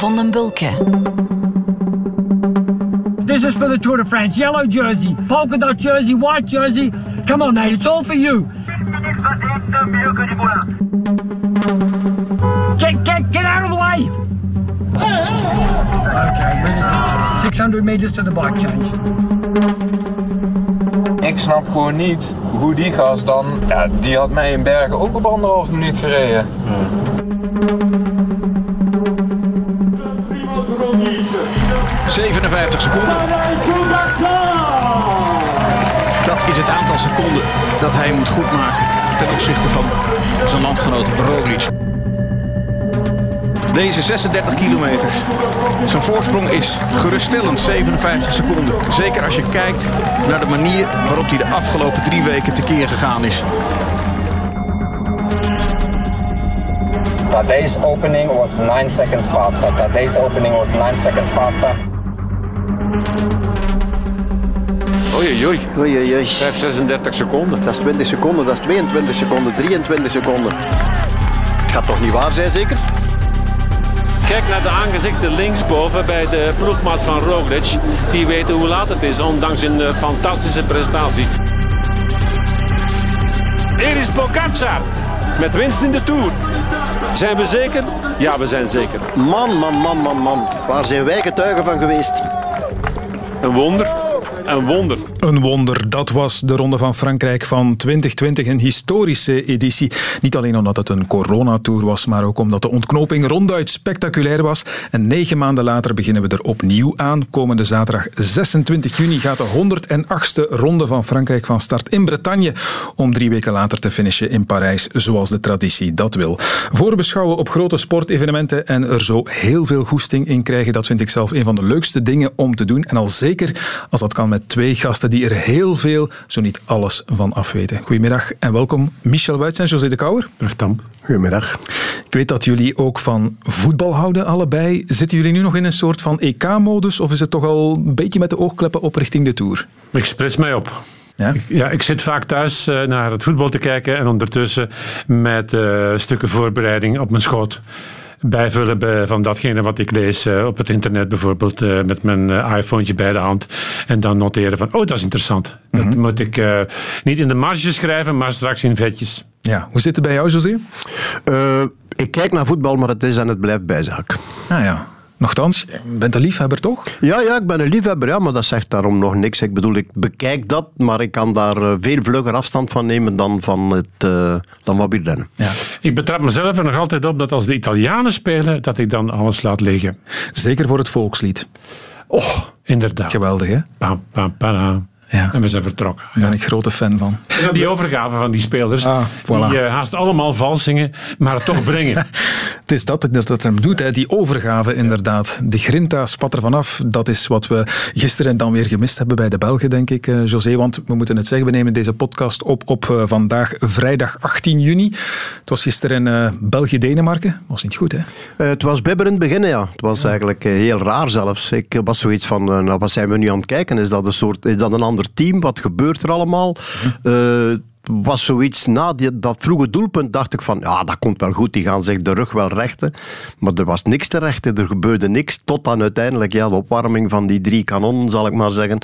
van den Bulke. This is for the Tour de France. Yellow jersey, polka dot jersey, white jersey. Come on, mate, it's all for you. Get, get, get out of the way! Okay, really good. 600 meters to the bike change. Ik snap gewoon niet hoe die gast dan... Ja, die had mij in Bergen ook op anderhalf minuut gereden. 57 seconden. Dat is het aantal seconden dat hij moet goedmaken ten opzichte van zijn landgenoot Roglic. Deze 36 kilometers. Zijn voorsprong is geruststellend 57 seconden. Zeker als je kijkt naar de manier waarop hij de afgelopen drie weken tekeer gegaan is. Today's opening was 9 seconds faster. Opening was 9 seconds faster. Oei, oei. Oei, oei, oei. 5, 36 seconden. Dat is 20 seconden, dat is 22 seconden, 23 seconden. Het gaat toch niet waar zijn, zeker? Kijk naar de aangezichten linksboven bij de ploegmaat van Roglic. Die weten hoe laat het is, ondanks een eh, fantastische prestatie. Hier is Pogacar met winst in de Tour. Zijn we zeker? Ja, we zijn zeker. Man, man, man, man, man. Waar zijn wij getuigen van geweest? Een wonder. Een wonder. Een wonder. Dat was de Ronde van Frankrijk van 2020. Een historische editie. Niet alleen omdat het een coronatour was, maar ook omdat de ontknoping ronduit spectaculair was. En negen maanden later beginnen we er opnieuw aan. Komende zaterdag 26 juni gaat de 108ste Ronde van Frankrijk van start in Bretagne. Om drie weken later te finishen in Parijs, zoals de traditie dat wil. Voorbeschouwen op grote sportevenementen en er zo heel veel goesting in krijgen, dat vind ik zelf een van de leukste dingen om te doen. En al zeker als dat kan met twee gasten die er heel veel, zo niet alles van afweten. Goedemiddag en welkom Michel Wuits en José de Kouwer. Dag Tam. Goedemiddag. Ik weet dat jullie ook van voetbal houden, allebei. Zitten jullie nu nog in een soort van EK-modus of is het toch al een beetje met de oogkleppen op richting de Tour? Ik sprits mij op. Ja? Ik, ja, ik zit vaak thuis uh, naar het voetbal te kijken en ondertussen met uh, stukken voorbereiding op mijn schoot bijvullen van datgene wat ik lees uh, op het internet, bijvoorbeeld uh, met mijn uh, iPhone bij de hand. En dan noteren van, oh, dat is interessant. Mm -hmm. Dat moet ik niet in de marge schrijven, maar straks in vetjes. Ja, hoe zit het bij jou, José? ik kijk naar voetbal, maar het is en het blijft bijzaak. Ah ja. Nochtans, je bent een liefhebber toch? Ja, ja, ik ben een liefhebber, ja, maar dat zegt daarom nog niks. Ik bedoel, ik bekijk dat, maar ik kan daar veel vlugger afstand van nemen dan van, het, uh, dan. Ja. Ik betrap mezelf er nog altijd op dat als de Italianen spelen, dat ik dan alles laat liggen. Zeker voor het volkslied. Oh, inderdaad. Geweldig, hè? Pam, pam, pam. Ja. En we zijn vertrokken. Daar ben ik grote fan van. En dan die overgave van die spelers, ah, voilà. die uh, haast allemaal vals zingen, maar het toch brengen. het is dat dat het hem doet, hè. die overgave inderdaad. De grinta spat er vanaf. Dat is wat we gisteren dan weer gemist hebben bij de Belgen, denk ik, uh, José. Want we moeten het zeggen, we nemen deze podcast op op uh, vandaag vrijdag 18 juni. Het was gisteren België-Denemarken. Was niet goed, hè? het was bibberend beginnen, ja. Het was ja. eigenlijk heel raar zelfs. Ik was zoiets van, nou, wat zijn we nu aan het kijken? Is dat een soort, is dat een ander team? Wat gebeurt er allemaal? Uh, was zoiets na die, dat vroege doelpunt dacht ik van ja, dat komt wel goed, die gaan zich de rug wel rechten. Maar er was niks te rechten, er gebeurde niks. Tot dan uiteindelijk ja, de opwarming van die drie kanonnen, zal ik maar zeggen,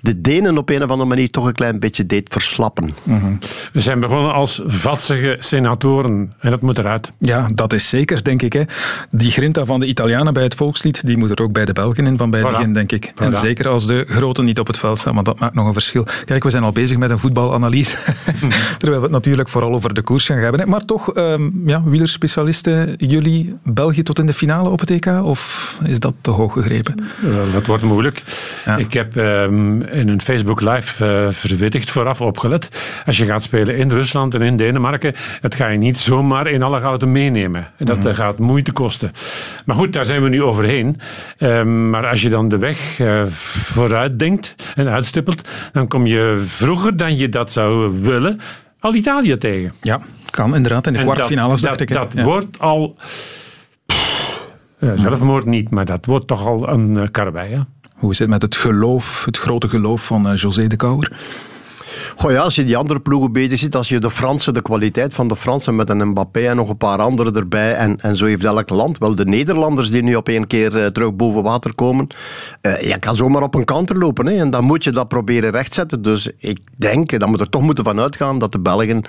de Denen op een of andere manier toch een klein beetje deed verslappen. Mm -hmm. We zijn begonnen als vatsige senatoren en dat moet eruit. Ja, dat is zeker, denk ik. Hè. Die grinta van de Italianen bij het volkslied, die moet er ook bij de Belgen in van bij het voilà. begin, denk ik. Voilà. En zeker als de grote niet op het veld staan, want dat maakt nog een verschil. Kijk, we zijn al bezig met een voetbalanalyse. Terwijl we het natuurlijk vooral over de koers gaan hebben. Maar toch, um, ja, wielerspecialisten, jullie België tot in de finale op het EK? Of is dat te hoog gegrepen? Uh, dat wordt moeilijk. Ja. Ik heb um, in een Facebook live uh, verwittigd vooraf opgelet. Als je gaat spelen in Rusland en in Denemarken, dat ga je niet zomaar in alle gouden meenemen. Dat mm-hmm. gaat moeite kosten. Maar goed, daar zijn we nu overheen. Um, maar als je dan de weg uh, vooruit denkt en uitstippelt, dan kom je vroeger dan je dat zou willen al Italië tegen. Ja, kan inderdaad. In de en kwartfinales dacht ik. Dat ja. wordt al... Pff, zelfmoord niet, maar dat wordt toch al een uh, karwei. Ja? Hoe is het met het geloof, het grote geloof van uh, José de Kouwer? Ja, als je die andere ploegen bezig ziet, als je de Fransen, de kwaliteit van de Fransen met een Mbappé en nog een paar anderen erbij, en, en zo heeft elk land, wel de Nederlanders die nu op één keer uh, terug boven water komen, uh, je kan zomaar op een counter lopen. Hè, en dan moet je dat proberen rechtzetten. Dus ik denk, dat moet er toch moeten van uitgaan, dat de Belgen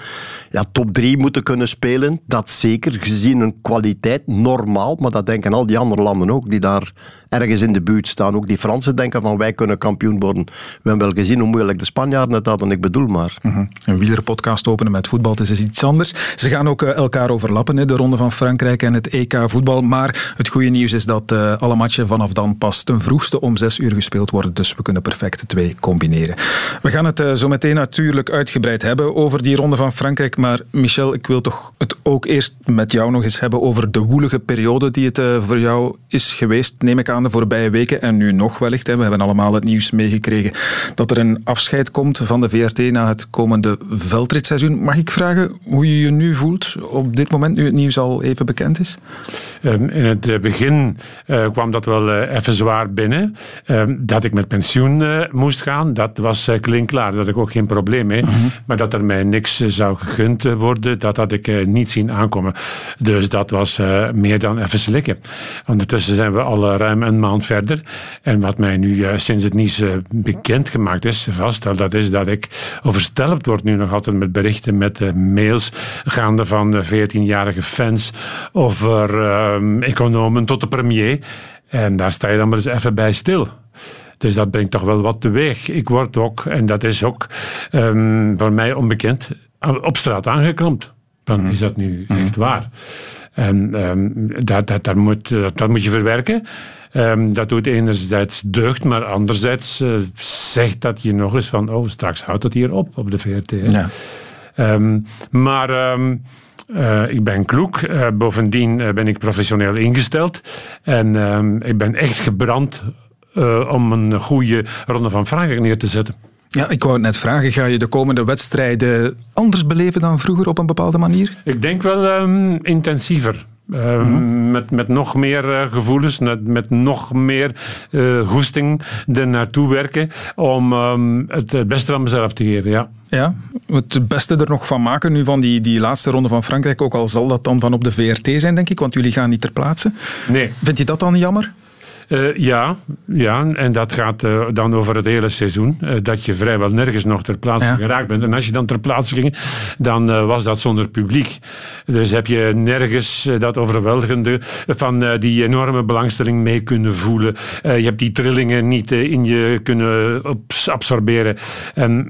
ja, top 3 moeten kunnen spelen. Dat zeker, gezien hun kwaliteit, normaal, maar dat denken al die andere landen ook, die daar ergens in de buurt staan. Ook die Fransen denken van wij kunnen kampioen worden. We hebben wel gezien hoe moeilijk de Spanjaarden het hadden, ik bedoel maar. Mhm. Een wielerpodcast openen met voetbal, het is iets anders. Ze gaan ook eh, elkaar overlappen, de Ronde van Frankrijk en het EK voetbal. Maar het goede nieuws is dat uh, alle matchen vanaf dan pas ten vroegste om zes uur gespeeld worden. Dus we kunnen perfect de twee combineren. We gaan het uh, zo meteen natuurlijk uitgebreid hebben over die Ronde van Frankrijk. Maar Michel, ik wil toch het ook eerst met jou nog eens hebben over de woelige periode die het voor jou is geweest, neem ik aan de voorbije weken en nu nog wellicht. We hebben allemaal het nieuws meegekregen dat er een afscheid komt van de VRT na het komende veldritseizoen. Mag ik vragen hoe je je nu voelt op dit moment, nu het nieuws al even bekend is? Ehm, in het eh, begin uh, kwam dat wel uh, even zwaar binnen. Ehm, dat ik met pensioen moest gaan, dat was klinkklaar. Daar had ik ook geen probleem mee. -hmm. Maar dat er mij niks zou gegund worden, dat had ik niet zien aankomen. Dus dat was meer dan even slikken. Ondertussen zijn we al ruim een maand verder. En wat mij nu sinds het nieuws bekendgemaakt is, vaststel, dat is dat ik overstelpt word nu nog altijd met berichten, met mails gaande van 14-jarige fans over uh, economen tot de premier. En daar sta je dan maar eens even bij stil. Dus dat brengt toch wel wat teweeg. Ik word ook, en dat is ook um, voor mij onbekend, op straat aangeklampt. Dan is dat nu echt waar. En um, dat, dat, dat, moet, dat, dat moet je verwerken. Um, dat doet enerzijds deugd, maar anderzijds uh, zegt dat je nog eens van, oh, straks houdt het hier op, op de VRT. Ja. Um, maar um, uh, ik ben kloek. Uh, bovendien ben ik professioneel ingesteld. En ik ben echt gebrand om een goede ronde van Frankrijk neer te zetten. Ja, ik wou het net vragen. Ga je de komende wedstrijden anders beleven dan vroeger op een bepaalde manier? Ik denk wel intensiever. Uh, mm-hmm. met, met nog meer uh, gevoelens, met, met nog meer uh, goesting er naartoe werken om um, het beste van mezelf te geven. Ja. Ja, het beste er nog van maken nu van die, die laatste ronde van Frankrijk, ook al zal dat dan van op de VRT zijn, denk ik, want jullie gaan niet ter plaatse. Nee. Vind je dat dan jammer? Uh, ja, ja, en dat gaat uh, dan over het hele seizoen. Uh, dat je vrijwel nergens nog ter plaatse ja. geraakt bent. En als je dan ter plaatse ging, dan was dat zonder publiek. Dus heb je nergens dat overweldigende van die enorme belangstelling mee kunnen voelen. je hebt die trillingen niet in je kunnen absorberen. En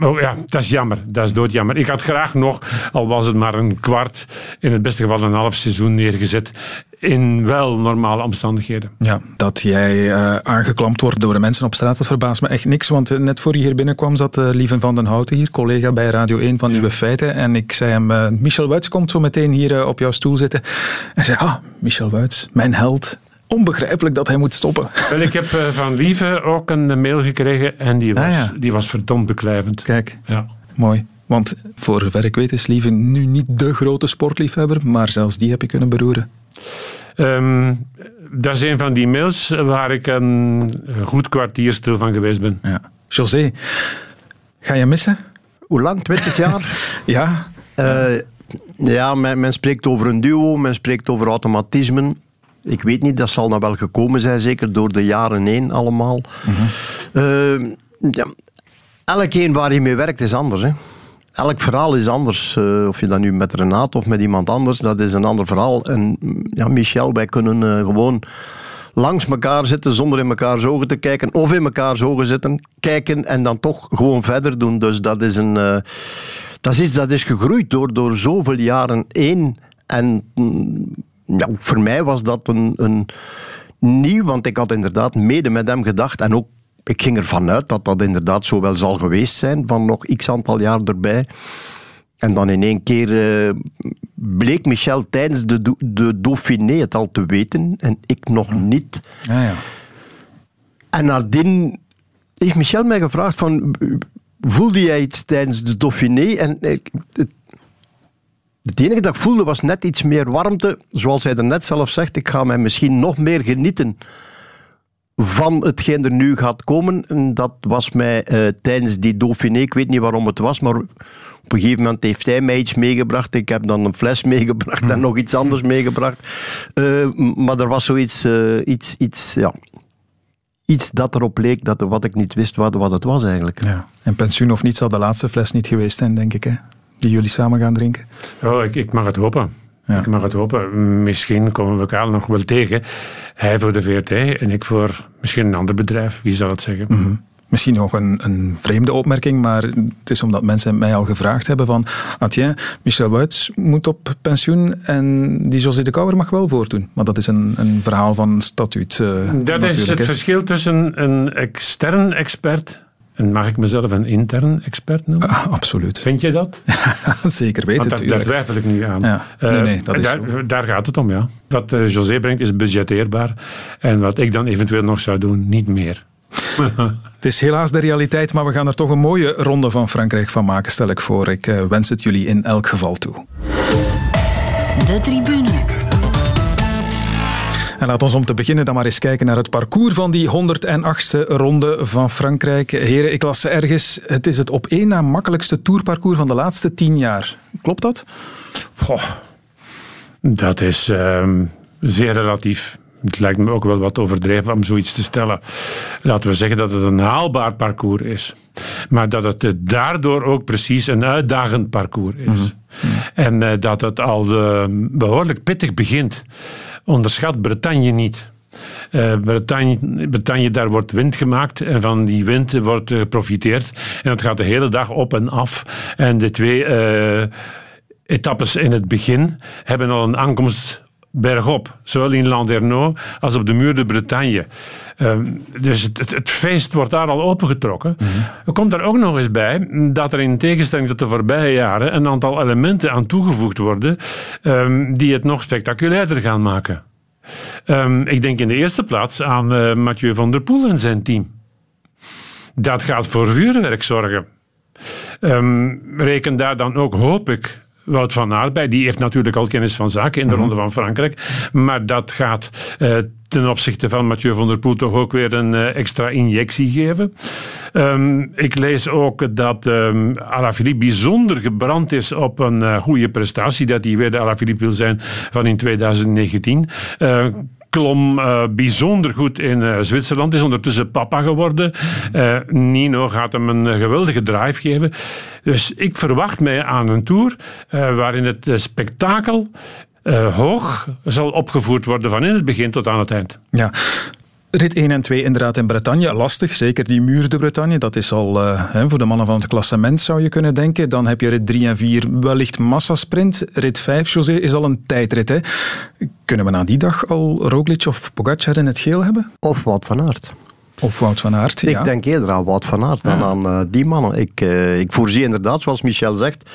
Oh ja, dat is jammer. Dat is doodjammer. Ik had graag nog, al was het maar een kwart, in het beste geval een half seizoen neergezet. In wel normale omstandigheden. Ja, dat jij uh, aangeklampt wordt door de mensen op straat, dat verbaast me echt niks. Want uh, net voor je hier binnenkwam zat uh, Lieven van den Houten hier, collega bij Radio 1 van ja. Nieuwe Feiten. En ik zei hem, Michel Wuits komt zo meteen hier op jouw stoel zitten. En zei, ah, Michel Wuits, mijn held onbegrijpelijk dat hij moet stoppen. Wel, ik heb uh, van Lieve ook een mail gekregen en die was, ah, ja. die was verdomd beklijvend. Kijk, ja. mooi. Want voor zover ik weet is Lieve nu niet de grote sportliefhebber, maar zelfs die heb je kunnen beroeren. Um, dat is een van die mails waar ik een goed kwartier stil van geweest ben. Ja. José, ga je missen? Hoe lang? 20 jaar? ja. Uh, ja, men, men, spreekt over een duo, men spreekt over automatismen. Ik weet niet, dat zal nou wel gekomen zijn, zeker door de jaren heen allemaal. Mm -hmm. ja, elk een waar je mee werkt is anders. Hè. Elk verhaal is anders. Uh, of je dat nu met Renate of met iemand anders, dat is een ander verhaal. En ja, Michel, wij kunnen uh, gewoon langs elkaar zitten zonder in elkaar ogen te kijken. Of in elkaar ogen zitten, kijken en dan toch gewoon verder doen. Dus dat is een... Uh, dat is iets dat is gegroeid door, door zoveel jaren één. En ja, voor mij was dat een, een nieuw, want ik had inderdaad mede met hem gedacht en ook ik ging ervan uit dat dat inderdaad zo wel zal geweest zijn, van nog x aantal jaar erbij. En dan in één keer uh, bleek Michel tijdens de, de Dauphiné het al te weten en ik nog niet. Ja, ja. En nadien heeft Michel mij gevraagd van, voelde jij iets tijdens de Dauphiné? En het, het enige dat ik voelde was net iets meer warmte. Zoals hij er net zelf zegt, ik ga mij misschien nog meer genieten van hetgeen er nu gaat komen. En dat was mij eh, tijdens die Dauphiné, ik weet niet waarom het was, maar op een gegeven moment heeft hij mij iets meegebracht. Ik heb dan een fles meegebracht en nog iets anders meegebracht. Eh, maar er was zoiets, eh, iets, iets, ja, iets dat erop leek, dat, wat ik niet wist wat, wat het was eigenlijk. Ja. En pensioen of niet zal de laatste fles niet geweest zijn, denk ik, hè? Die jullie samen gaan drinken. Oh, ik, ik mag het hopen. Ja. Ik mag het hopen. Misschien komen we elkaar nog wel tegen. Hij voor de VRT en ik voor misschien een ander bedrijf. Wie zal het zeggen? Mhm. Misschien nog een, een vreemde opmerking, maar het is omdat mensen mij al gevraagd hebben van Atien, Michel Wuits moet op pensioen en die José de Kouwer mag wel voortdoen. Maar dat is een, een verhaal van statuut. eh, Dat is het verschil tussen een extern expert en mag ik mezelf een intern expert noemen? Ah, absoluut. Vind je dat? Zeker weten, Want daar, daar twijfel ik nu aan. Ja. Nee, Eh, nee, dat is daar, zo. daar gaat het om, ja. Wat eh, José brengt is budgetteerbaar. En wat ik dan eventueel nog zou doen, niet meer. Het is helaas de realiteit, maar we gaan er toch een mooie ronde van Frankrijk van maken, stel ik voor. Ik eh, wens het jullie in elk geval toe. De tribune. En laat ons om te beginnen dan maar eens kijken naar het parcours van die 108e ronde van Frankrijk. Heren, ik las ergens, het is het op één na makkelijkste tourparcours van de laatste tien jaar. Klopt dat? Goh, dat is ehm, zeer relatief. Het lijkt me ook wel wat overdreven om zoiets te stellen. Laten we zeggen dat het een haalbaar parcours is. Maar dat het daardoor ook precies een uitdagend parcours is. En eh, dat het al eh, behoorlijk pittig begint. Onderschat Bretagne niet. Eh, Bretagne, Bretagne, daar wordt wind gemaakt en van die wind wordt geprofiteerd. En dat gaat de hele dag op en af. En de twee eh, etappes in het begin hebben al een aankomst bergop. Zowel in Landerneau als op de muur de Bretagne. Ehm, dus het, het, feest wordt daar al opengetrokken. Er komt er ook nog eens bij dat er in tegenstelling tot de voorbije jaren een aantal elementen aan toegevoegd worden ehm, die het nog spectaculairder gaan maken. Ehm, ik denk in de eerste plaats aan eh, Mathieu van der Poel en zijn team. Dat gaat voor vuurwerk zorgen. Reken daar dan ook, hoop ik, Wout van Aert bij. Die heeft natuurlijk al kennis van zaken in de Ronde van Frankrijk. Maar dat gaat eh, ten opzichte van Mathieu van der Poel toch ook weer een eh, extra injectie geven. Ehm, ik lees ook dat um, Alaphilippe bijzonder gebrand is op een uh, goede prestatie. Dat hij weer de Alaphilippe wil zijn van in 2019. Klom uh, bijzonder goed in uh, Zwitserland, is ondertussen papa geworden. Uh, Nino gaat hem een geweldige drive geven. Dus ik verwacht mij aan een tour waarin het spektakel hoog zal opgevoerd worden van in het begin tot aan het eind. Ja. Rit 1 en 2 inderdaad in Bretagne. Lastig, zeker die muur de Bretagne. Dat is al uh, hè, voor de mannen van het klassement zou je kunnen denken. Dan heb je rit 3 en 4 wellicht massasprint. Rit 5, José, is al een tijdrit. Hè. Kunnen we na die dag al Roglic of Pogacar in het geel hebben? Of Wout van Aert. Of Wout van Aert, Ik ja. denk eerder aan Wout van Aert dan ja. aan uh, die mannen. Ik, uh, ik voorzie inderdaad, zoals Michel zegt,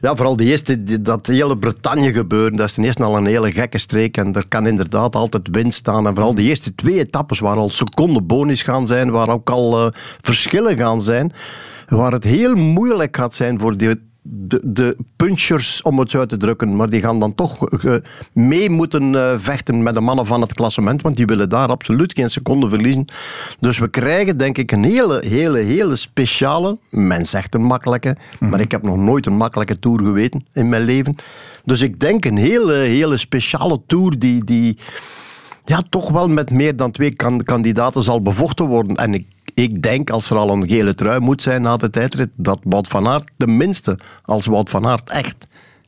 ja, vooral die eerste, die, dat hele Bretagne gebeuren, dat is ten eerste al een hele gekke streek en er kan inderdaad altijd wind staan. En vooral die eerste twee etappes waar al seconden bonus gaan zijn, waar ook al uh, verschillen gaan zijn, waar het heel moeilijk gaat zijn voor die de, de punchers, om het zo uit te drukken, maar die gaan dan toch uh, mee moeten uh, vechten met de mannen van het klassement, want die willen daar absoluut geen seconde verliezen. Dus we krijgen denk ik een hele, hele, hele speciale, men zegt een makkelijke, mm -hmm. maar ik heb nog nooit een makkelijke tour geweten in mijn leven. Dus ik denk een hele, hele speciale tour die, die ja, toch wel met meer dan twee kan kandidaten zal bevochten worden. En ik ik denk, als er al een gele trui moet zijn na de tijdrit, dat Wout van Aert, tenminste, als Wout van Aert echt,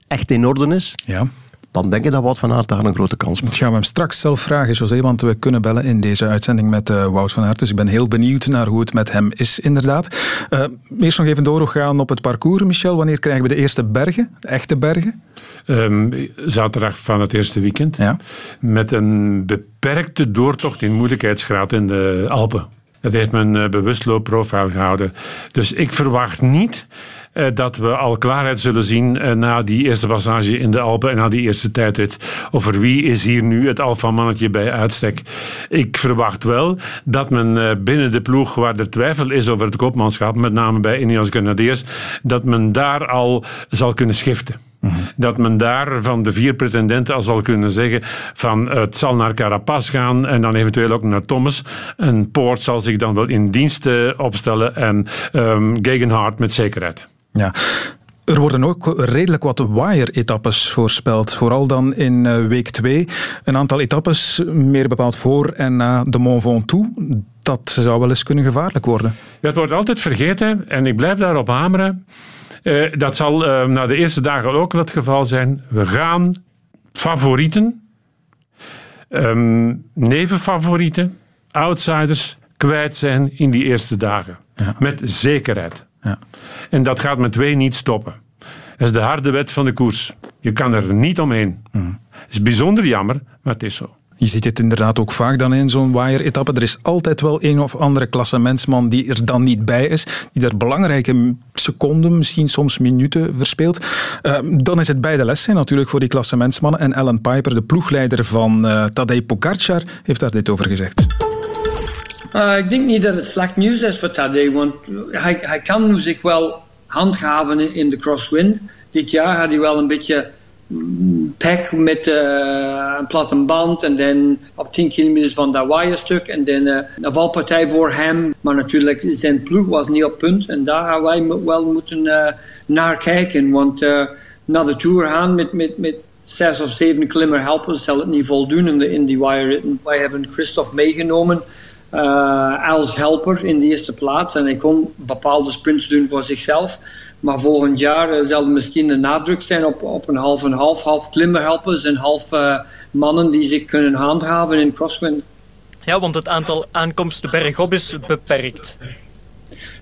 echt in orde is, ja. dan denk ik dat Wout van Aert daar een grote kans maakt. Dat gaan we hem straks zelf vragen, José, want we kunnen bellen in deze uitzending met uh, Wout van Aert. Dus ik ben heel benieuwd naar hoe het met hem is, inderdaad. Uh, eerst nog even doorgaan op het parcours, Michel. Wanneer krijgen we de eerste bergen, de echte bergen? Um, zaterdag van het eerste weekend. Ja. Met een beperkte doortocht in moeilijkheidsgraad in de Alpen. Dat heeft men uh, bewust profile gehouden. Dus ik verwacht niet uh, dat we al klaarheid zullen zien uh, na die eerste passage in de Alpen en na die eerste tijdrit. Over wie is hier nu het alfamannetje bij uitstek. Ik verwacht wel dat men binnen de ploeg waar er twijfel is over het kopmanschap, met name bij Ineos Grenadiers, dat men daar al zal kunnen schiften. Mm -hmm. dat men daar van de vier pretendenten al zal kunnen zeggen van het zal naar Carapaz gaan en dan eventueel ook naar Thomas. En Poort zal zich dan wel in dienst eh, opstellen en um, Gegenhardt met zekerheid. Ja, er worden ook redelijk wat wire-etappes voorspeld. Vooral dan in eh, week 2. Een aantal etappes, meer bepaald voor en na de Mont Ventoux. Dat zou wel eens kunnen gevaarlijk worden. Ja, het wordt altijd vergeten en ik blijf daarop hameren. Uh, dat zal uh, na de eerste dagen ook het geval zijn. We gaan favorieten, um, nevenfavorieten, outsiders kwijt zijn in die eerste dagen. Ja. Met zekerheid. Ja. En dat gaat met twee niet stoppen. Dat is de harde wet van de koers. Je kan er niet omheen. Mm. Het is bijzonder jammer, maar het is zo. Je ziet het inderdaad ook vaak dan in zo'n wire-etappe. Er is altijd wel een of andere klassementsman die er dan niet bij is, die daar belangrijke seconden, misschien soms minuten verspeelt. Uh, dan is het bij de les natuurlijk voor die klassementsmannen. En Alan Piper, de ploegleider van uh, Tadej Pogacar, heeft daar dit over gezegd. Uh, ik denk niet dat het slecht nieuws is voor Tadej, want hij, hij kan nu zich wel handhaven in de crosswind. Dit jaar had hij wel een beetje pek met uh, een platte band en dan op 10 kilometer van dat waaierstuk en dan uh, een valpartij voor hem. Maar natuurlijk, zijn ploeg was niet op punt en daar hebben wij wel moeten uh, naar kijken. Want naar de Tour gaan met, met, met zes of zeven klimmer helpers zal het niet voldoen in, de, in die wire. Wij hebben Christophe meegenomen als helper in de eerste plaats en hij kon bepaalde sprints doen voor zichzelf. Maar volgend jaar uh, zal er misschien de nadruk zijn op, op een half en half, half klimmerhelpers en half uh, mannen die zich kunnen handhaven in crosswind. Ja, want het aantal aankomsten bergop is beperkt.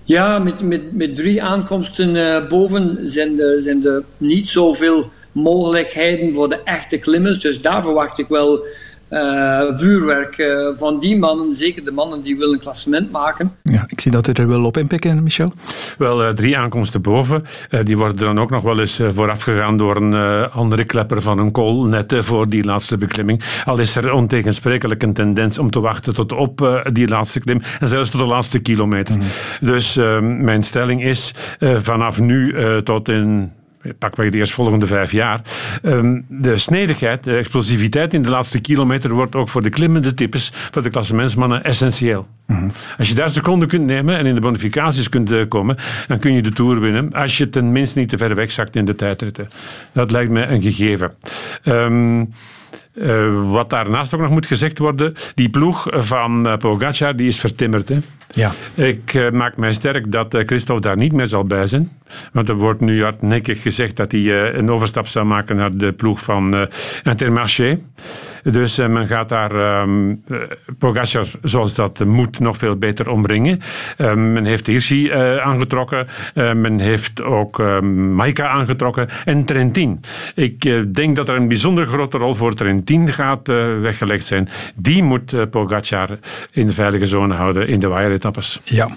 Ja, met, met, met drie aankomsten uh, boven zijn er, zijn er niet zoveel mogelijkheden voor de echte klimmers. Dus daar verwacht ik wel uh, vuurwerk uh, van die mannen, zeker de mannen die willen een klassement maken. Ja, ik zie dat u er wel op inpikken, Michel. Wel, uh, drie aankomsten boven. die worden dan ook nog wel eens voorafgegaan door een andere klepper van een kool, net voor die laatste beklimming. Al is er ontegensprekelijk een tendens om te wachten tot op die laatste klim en zelfs tot de laatste kilometer. Mhm. Dus mijn stelling is vanaf nu tot in pakweg de eerstvolgende vijf jaar. Ehm, de snedigheid, de explosiviteit in de laatste kilometer wordt ook voor de klimmende types, voor de klassementsmannen, essentieel. Mhm. Als je daar seconden kunt nemen en in de bonificaties kunt eh, komen, dan kun je de Tour winnen. Als je tenminste niet te ver wegzakt in de tijdritten. Dat lijkt mij een gegeven. Um, uh, wat daarnaast ook nog moet gezegd worden, die ploeg van uh, Pogacar die is vertimmerd. Hè? Ja. Ik uh, maak mij sterk dat Christophe daar niet meer zal bij zijn. Want er wordt nu hardnekkig gezegd dat hij een overstap zou maken naar de ploeg van Intermarché. Dus men gaat daar um, Pogacar, zoals dat moet, nog veel beter omringen. Men heeft Hirschi aangetrokken. men heeft ook Maika aangetrokken. En Trentin. Ik denk dat er een bijzonder grote rol voor Trentin gaat weggelegd zijn. Die moet Pogacar in de veilige zone houden in de Ja,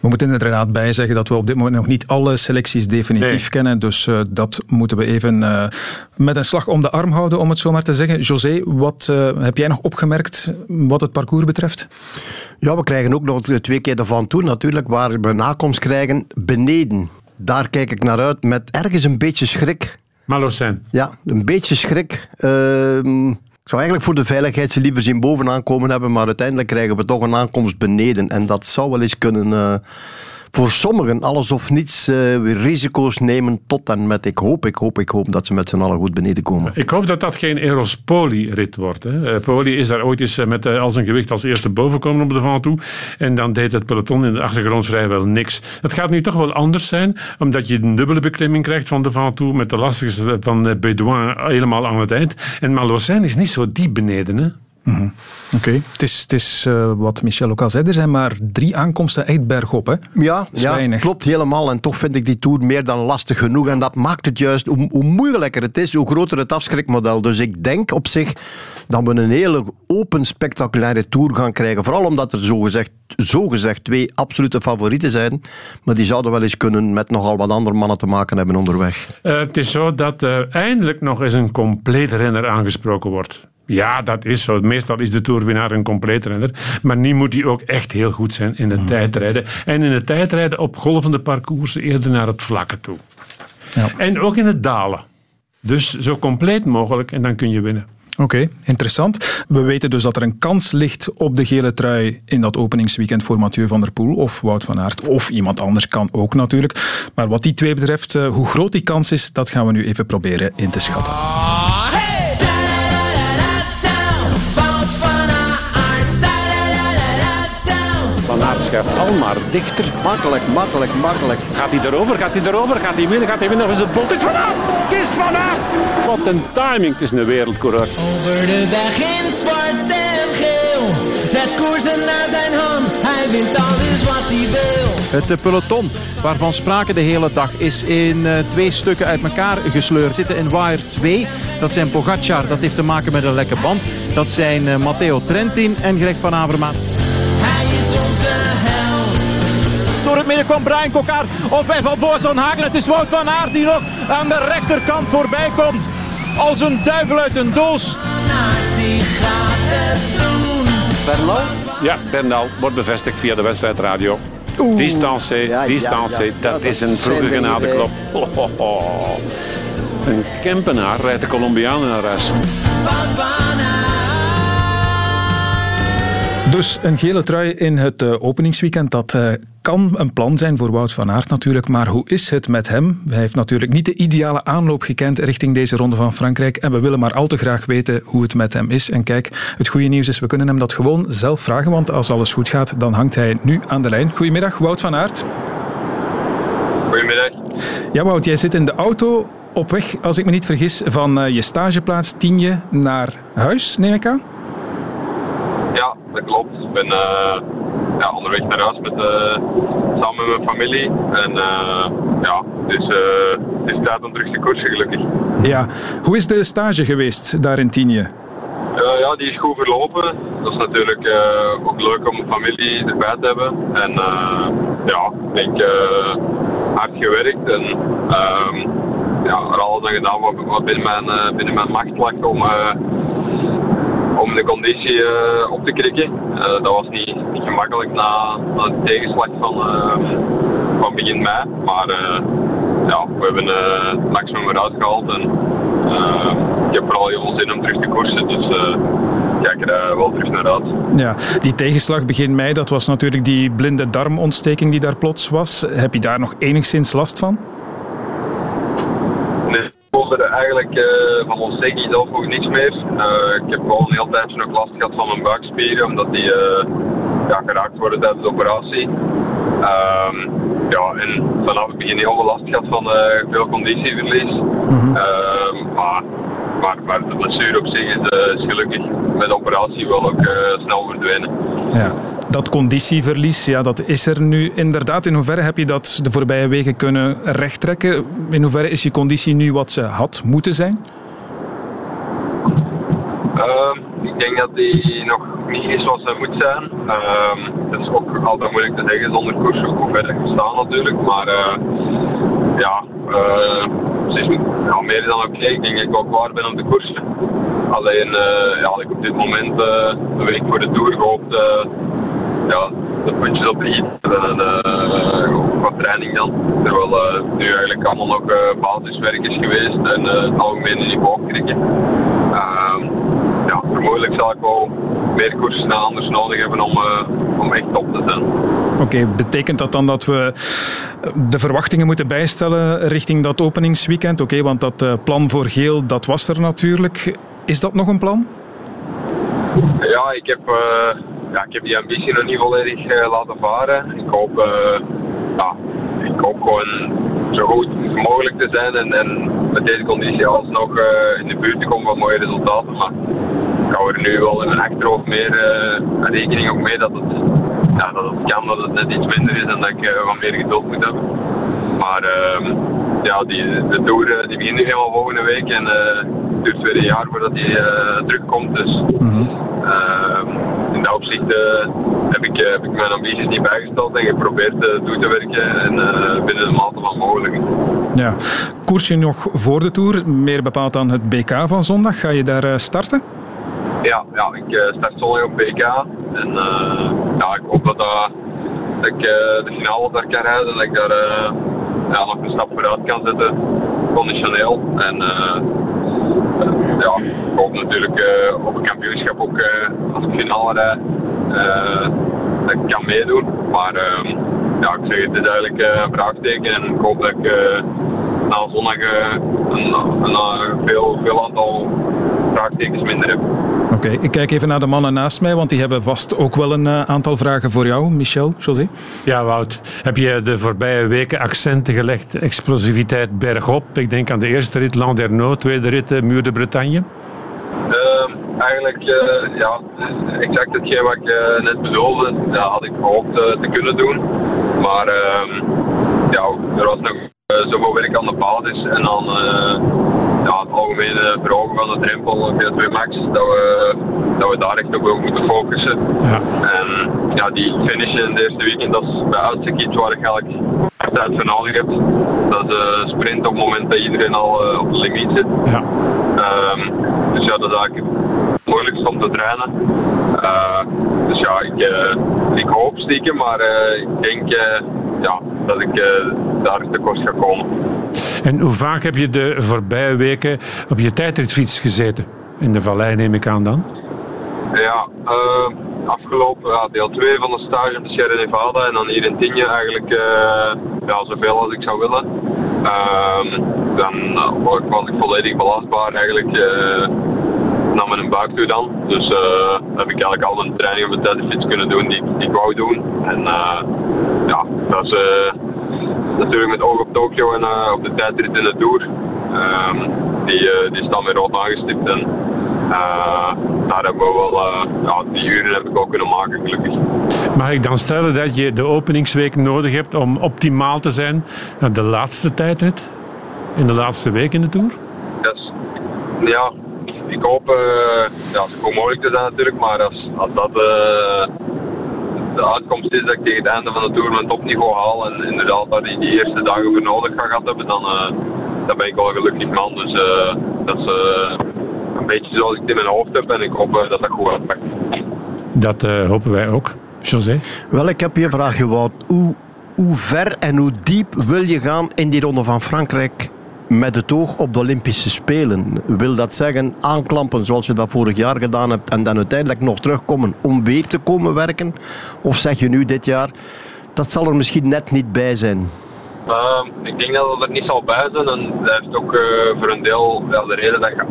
we moeten inderdaad bij zeggen dat we op dit moment nog niet alle selecties definitief kennen. Dus dat moeten we even met een slag om de arm houden, om het zo maar te zeggen. José, wat uh, heb jij nog opgemerkt wat het parcours betreft? Ja, we krijgen ook nog twee keer de Van Toe natuurlijk, waar we nakomst krijgen beneden. Daar kijk ik naar uit met ergens een beetje schrik. Malocène. Ja, een beetje schrik. Uh, ik zou eigenlijk voor de veiligheid ze liever zien bovenaan komen hebben, maar uiteindelijk krijgen we toch een aankomst beneden. En dat zou wel eens kunnen... Uh, voor sommigen alles of niets uh, risico's nemen tot en met. Ik hoop, ik hoop, ik hoop dat ze met z'n allen goed beneden komen. Ik hoop dat dat geen Eros Poli-rit wordt. Hè. Uh, Poli is daar ooit eens eh, met al zijn gewicht als eerste boven komen op de van toe. En dan deed het peloton in de achtergrond vrijwel niks. Het gaat nu toch wel anders zijn, omdat je een dubbele beklimming krijgt van de van toe met de lastigste van Bedouin helemaal aan het eind. En Malocène is niet zo diep beneden. Hè. Mhm. Oké, het is, het is uh, wat Michel ook al zei, er zijn maar drie aankomsten echt bergop. Hè? Ja, ja klopt helemaal. En toch vind ik die Tour meer dan lastig genoeg. En dat maakt het juist, hoe, hoe moeilijker het is, hoe groter het afschrikmodel. Dus ik denk op zich dat we een hele open, spectaculaire Tour gaan krijgen. Vooral omdat er zogezegd, zogezegd twee absolute favorieten zijn. Maar die zouden wel eens kunnen met nogal wat andere mannen te maken hebben onderweg. Uh, het is zo dat uh, eindelijk nog eens een compleet renner aangesproken wordt. Ja, dat is zo. Meestal is de toerwinnaar een compleet renner. Maar nu moet hij ook echt heel goed zijn in het tijdrijden. En in het tijdrijden op golvende parcoursen eerder naar het vlakke toe. Ja. En ook in het dalen. Dus zo compleet mogelijk en dan kun je winnen. Oké, interessant. We weten dus dat er een kans ligt op de gele trui in dat openingsweekend voor Mathieu van der Poel of Wout van Aert. Of iemand anders kan ook natuurlijk. Maar wat die twee betreft, eh, hoe groot die kans is, dat gaan we nu even proberen in te schatten. Schuift al maar dichter. Makkelijk, makkelijk, makkelijk. Gaat hij erover? Gaat hij erover? Gaat hij winnen? Gaat hij winnen? Of is het Bolt? Het is Van Aert! Het is Van Aert! Wat een timing. Het is een wereldcoureur. Over de weg in zwart en geel. Zet koersen naar zijn hand. Hij wint alles wat hij wil. Het peloton, waarvan sprake de hele dag, is in eh, twee stukken uit elkaar gesleurd. Zitten in wire 2. Dat zijn Pogacar, dat heeft te maken met een lekke band. Dat zijn eh, Matteo Trentin en Greg van Avermaat. Het midden kwam Brian Kokar of Evan Boasson Hagen. Het is Wout van Aert die nog aan de rechterkant voorbij komt. Als een duivel uit een doos. Die gaat het doen. Bernal? Ja, Bernal wordt bevestigd via de wedstrijdradio. Distance, Ja, ja, distance, ja. dat Ja, is dat een vroege genadeklop. Een Kempenaar rijdt de Colombianen naar huis. Dus een gele trui in het eh, openingsweekend, dat eh, kan een plan zijn voor Wout van Aert natuurlijk. Maar hoe is het met hem? Hij heeft natuurlijk niet de ideale aanloop gekend richting deze ronde van Frankrijk. En we willen maar al te graag weten hoe het met hem is. En kijk, het goede nieuws is, we kunnen hem dat gewoon zelf vragen. Want als alles goed gaat, dan hangt hij nu aan de lijn. Goedemiddag, Wout van Aert. Goedemiddag. Ja, Wout, jij zit in de auto op weg, als ik me niet vergis, van eh, je stageplaats Tienje naar huis, neem ik aan? Dat klopt. Ik ben eh, ja, onderweg naar huis met, eh, samen met mijn familie. En eh, ja, dus het is tijd om terug te koersen, gelukkig. Ja. Hoe is de stage geweest daar in Tienje? Ja, die is goed verlopen. Dat is natuurlijk ook leuk om familie erbij te hebben. En eh, ja, ik eh, hard gewerkt en ehm, ja, er alles aan gedaan wat, binnen, mijn, binnen mijn macht lag om, om de conditie eh, op te krikken. Eh, dat was niet, niet gemakkelijk na, na de tegenslag van, eh, van begin mei. Maar ja, we hebben het maximum eruit gehaald. En, ik heb vooral heel veel zin om terug te koersen. Dus kijk er wel terug naar uit. Ja, die tegenslag begin mei, dat was natuurlijk die blinde darmontsteking die daar plots was. Heb je daar nog enigszins last van? Nee, ik voelde er eigenlijk eh, van ontsteking zelf ook niks meer. Eh, ik heb wel een heel tijdje nog last gehad van mijn buikspieren, omdat die eh, ja, geraakt worden tijdens de operatie. Ehm, ja, en vanaf het begin heel veel last gehad van veel conditieverlies. Ehm, maar, maar, maar de blessure op zich is, is gelukkig met de operatie wel ook snel verdwenen. Ja. Dat conditieverlies, ja, dat is er nu inderdaad. In hoeverre heb je dat de voorbije weken kunnen rechttrekken? In hoeverre is je conditie nu wat ze had moeten zijn? Ehm, ik denk dat die nog niet is wat ze moet zijn. Ehm, het is ook altijd moeilijk te zeggen zonder koers hoe ver ik sta natuurlijk. Maar eh, ja, meer dan oké. Ik denk dat ik wel klaar ben om te koersen. Alleen eh, ja, ik op dit moment eh een week voor de Tour gehoopt eh, ja, de puntjes op de i en ook wat training dan. Terwijl het nu eigenlijk allemaal nog basiswerk is geweest en het algemene niveau opkrikken. Ehm, ja, vermoedelijk zal ik wel meer koersen en anders nodig hebben om, eh, om echt top te zijn. Oké, betekent dat dan dat we de verwachtingen moeten bijstellen richting dat openingsweekend? Oké, want dat eh, plan voor geel, dat was er natuurlijk. Is dat nog een plan? Ja, ik heb, eh, ja, ik heb die ambitie nog niet volledig eh, laten varen. Ik hoop, ja, ik hoop gewoon zo goed mogelijk te zijn en, en met deze conditie alsnog in de buurt te komen van mooie resultaten. Maar ik hou er nu wel in mijn achterhoofd meer eh, rekening ook mee dat het, ja, dat het kan, dat het net iets minder is en dat ik eh, wat meer geduld moet hebben. Maar ehm, ja, die, de Tour eh, die begint nu helemaal volgende week en het duurt weer een jaar voordat die terugkomt. Dus ehm, in dat opzicht heb, ik, heb ik mijn ambities niet bijgesteld en geprobeerd toe te werken en binnen de mate van mogelijk. Ja. Koers je nog voor de Tour, meer bepaald dan het BK van zondag. Ga je daar starten? Ja, ja ik eh, start zondag op BK en eh, ja, ik hoop dat, dat ik eh, de finale daar kan rijden en dat ik daar eh, ja, nog een stap vooruit kan zetten. conditioneel. En eh, eh, ja, ik hoop natuurlijk eh, op een kampioenschap ook eh, als ik finale rijd, eh, dat ik kan meedoen. Maar ehm, ja, ik zeg het is eigenlijk eh, een vraagteken en ik hoop dat ik eh, na zondag eh, een, een, een veel, veel aantal vraagtekens minder heb. Oké, ik kijk even naar de mannen naast mij, want die hebben vast ook wel een eh, aantal vragen voor jou, Michel, José. Ja, Wout. Heb je de voorbije weken accenten gelegd? Explosiviteit bergop. Ik denk aan de eerste rit Landerneau, tweede rit eh, Muur de Bretagne. Ehm, eigenlijk, eh, ja, exact hetgeen wat ik eh, net bedoelde, ja, had ik gehoopt eh, te kunnen doen. Maar ehm, ja, er was nog zoveel werk aan de basis en dan eh, ja, het algemene verhogen van de drempel V2 Max, dat we, dat we daar echt op moeten focussen. En ja, die finishen in het eerste weekend, dat is bij uitstek iets waar ik eigenlijk tijd voor nodig heb. Dat is eh, sprint op het moment dat iedereen al eh, op de limiet zit. Ehm, dus ja, dat is eigenlijk het moeilijkste om te trainen. Eh, dus ja, ik, eh, ik hoop stiekem, maar eh, ik denk eh, ja, dat ik eh, daar tekort ga komen. En hoe vaak heb je de voorbije weken op je tijdritfiets gezeten? In de vallei neem ik aan dan. Ja, eh, afgelopen ja, deel 2 van de stage op de Sierra Nevada en dan hier in Tienje eigenlijk eh, ja, zoveel als ik zou willen. Ehm, dan was ik- volledig belastbaar eigenlijk naar mijn buik toe dan. Dus eh, heb ik eigenlijk al mijn trainingen op de tijdfiets kunnen doen die, die ik wou doen. En ja, dat is eh, natuurlijk met oog op Tokio en eh, op de tijdrit in de Tour. Ehm, die, eh, die staan weer rood aangestipt en daar hebben we wel, ja, die uren heb ik ook kunnen maken gelukkig. Mag ik dan stellen dat je de openingsweek nodig hebt om optimaal te zijn naar de laatste tijdrit? In de laatste week in de Tour? Dus, ja, ik hoop eh, ja, zo goed mogelijk te zijn natuurlijk, maar als, als dat de uitkomst is dat ik tegen het einde van de Tour mijn topniveau haal en inderdaad daar die, die eerste dagen voor nodig ga gehad hebben, dan, eh, dan ben ik wel een gelukkig man. Dus eh, dat is eh, een beetje zoals ik het in mijn hoofd heb en ik hoop dat dat goed uitpakt. Dat eh, hopen wij ook. José? Wel, ik heb je Wout. Hoe, hoe ver en hoe diep wil je gaan in die ronde van Frankrijk met het oog op de Olympische Spelen? Wil dat zeggen aanklampen zoals je dat vorig jaar gedaan hebt en dan uiteindelijk nog terugkomen om weer te komen werken? Of zeg je nu dit jaar, dat zal er misschien net niet bij zijn? Ehm, ik denk dat het er niet zal bij zijn en dat heeft ook eh, voor een deel ja, de reden dat ik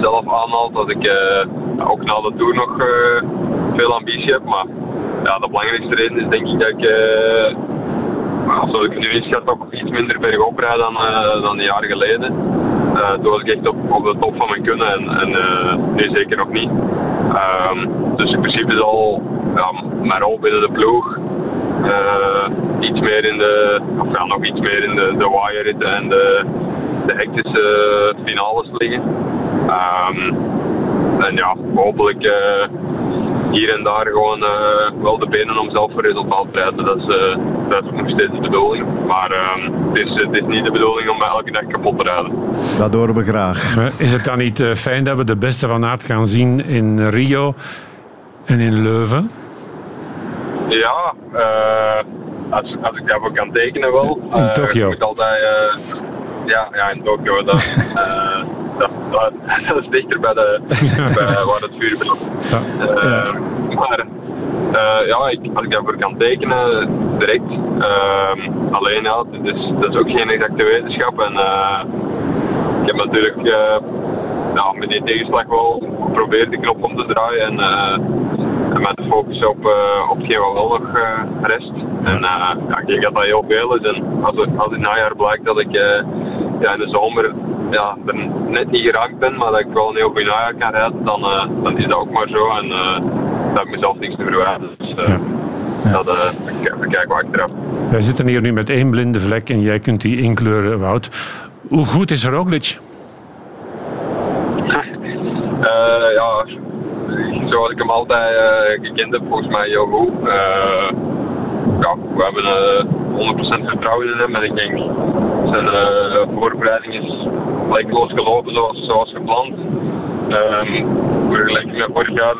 zelf aanhaalt dat ik eh, ook na de Tour nog eh, veel ambitie heb. Maar ja, de belangrijkste reden is denk ik dat ik, ik nu inschat, ook iets minder bergop rijd dan, eh, dan een jaar geleden. Uh, toen was ik echt op, op de top van mijn kunnen en, en eh, nu zeker nog niet. Ehm, dus in principe zal ja, mijn rol binnen de ploeg eh, iets meer in de, of ja, nog iets meer in de, de en de, de hectische finales liggen. Ehm, en ja, hopelijk eh, hier en daar gewoon eh, wel de benen om zelf voor resultaat te rijden. Dat is, eh, dat is nog steeds de bedoeling. Maar ehm, het, is, het is niet de bedoeling om mij elke dag kapot te rijden. Dat horen we graag. Is het dan niet eh, fijn dat we de beste van aard gaan zien in Rio en in Leuven? Ja, eh, als, als ik daarvoor kan tekenen wel. In Eh, Tokio. moet altijd, eh, ja, ja, in Tokio. Dat, eh, dat, dat, dat is dichter bij, de, bij waar het vuur brandt. Eh, Maar eh, ja, ik, als ik daarvoor kan tekenen, direct. Ehm, alleen ja, is, dat is ook geen exacte wetenschap. En ik heb natuurlijk ja, met die tegenslag wel geprobeerd de knop om te draaien. En, eh, met de focus op, uh, op hetgeen wat wel nog uh, rest. En uh, ja, ik denk dat dat heel veel is. En als, het, als in het najaar blijkt dat ik ja, in de zomer ja, er net niet geraakt ben, maar dat ik wel een heel goed najaar kan rijden, dan, dan is dat ook maar zo. En daar heb ik mezelf niks te verwijten. Dus ja. dat uh, bekijken we achteraf. Wij zitten hier nu met één blinde vlek en jij kunt die inkleuren, Wout. Hoe goed is Roglic? Uh, ja, zoals ik hem altijd uh, gekend heb, volgens mij heel. Uh, ja, we hebben 100% vertrouwen in hem en ik denk zijn voorbereiding is gelijkloos gelopen zoals, gepland. Um, vergelijking met vorig jaar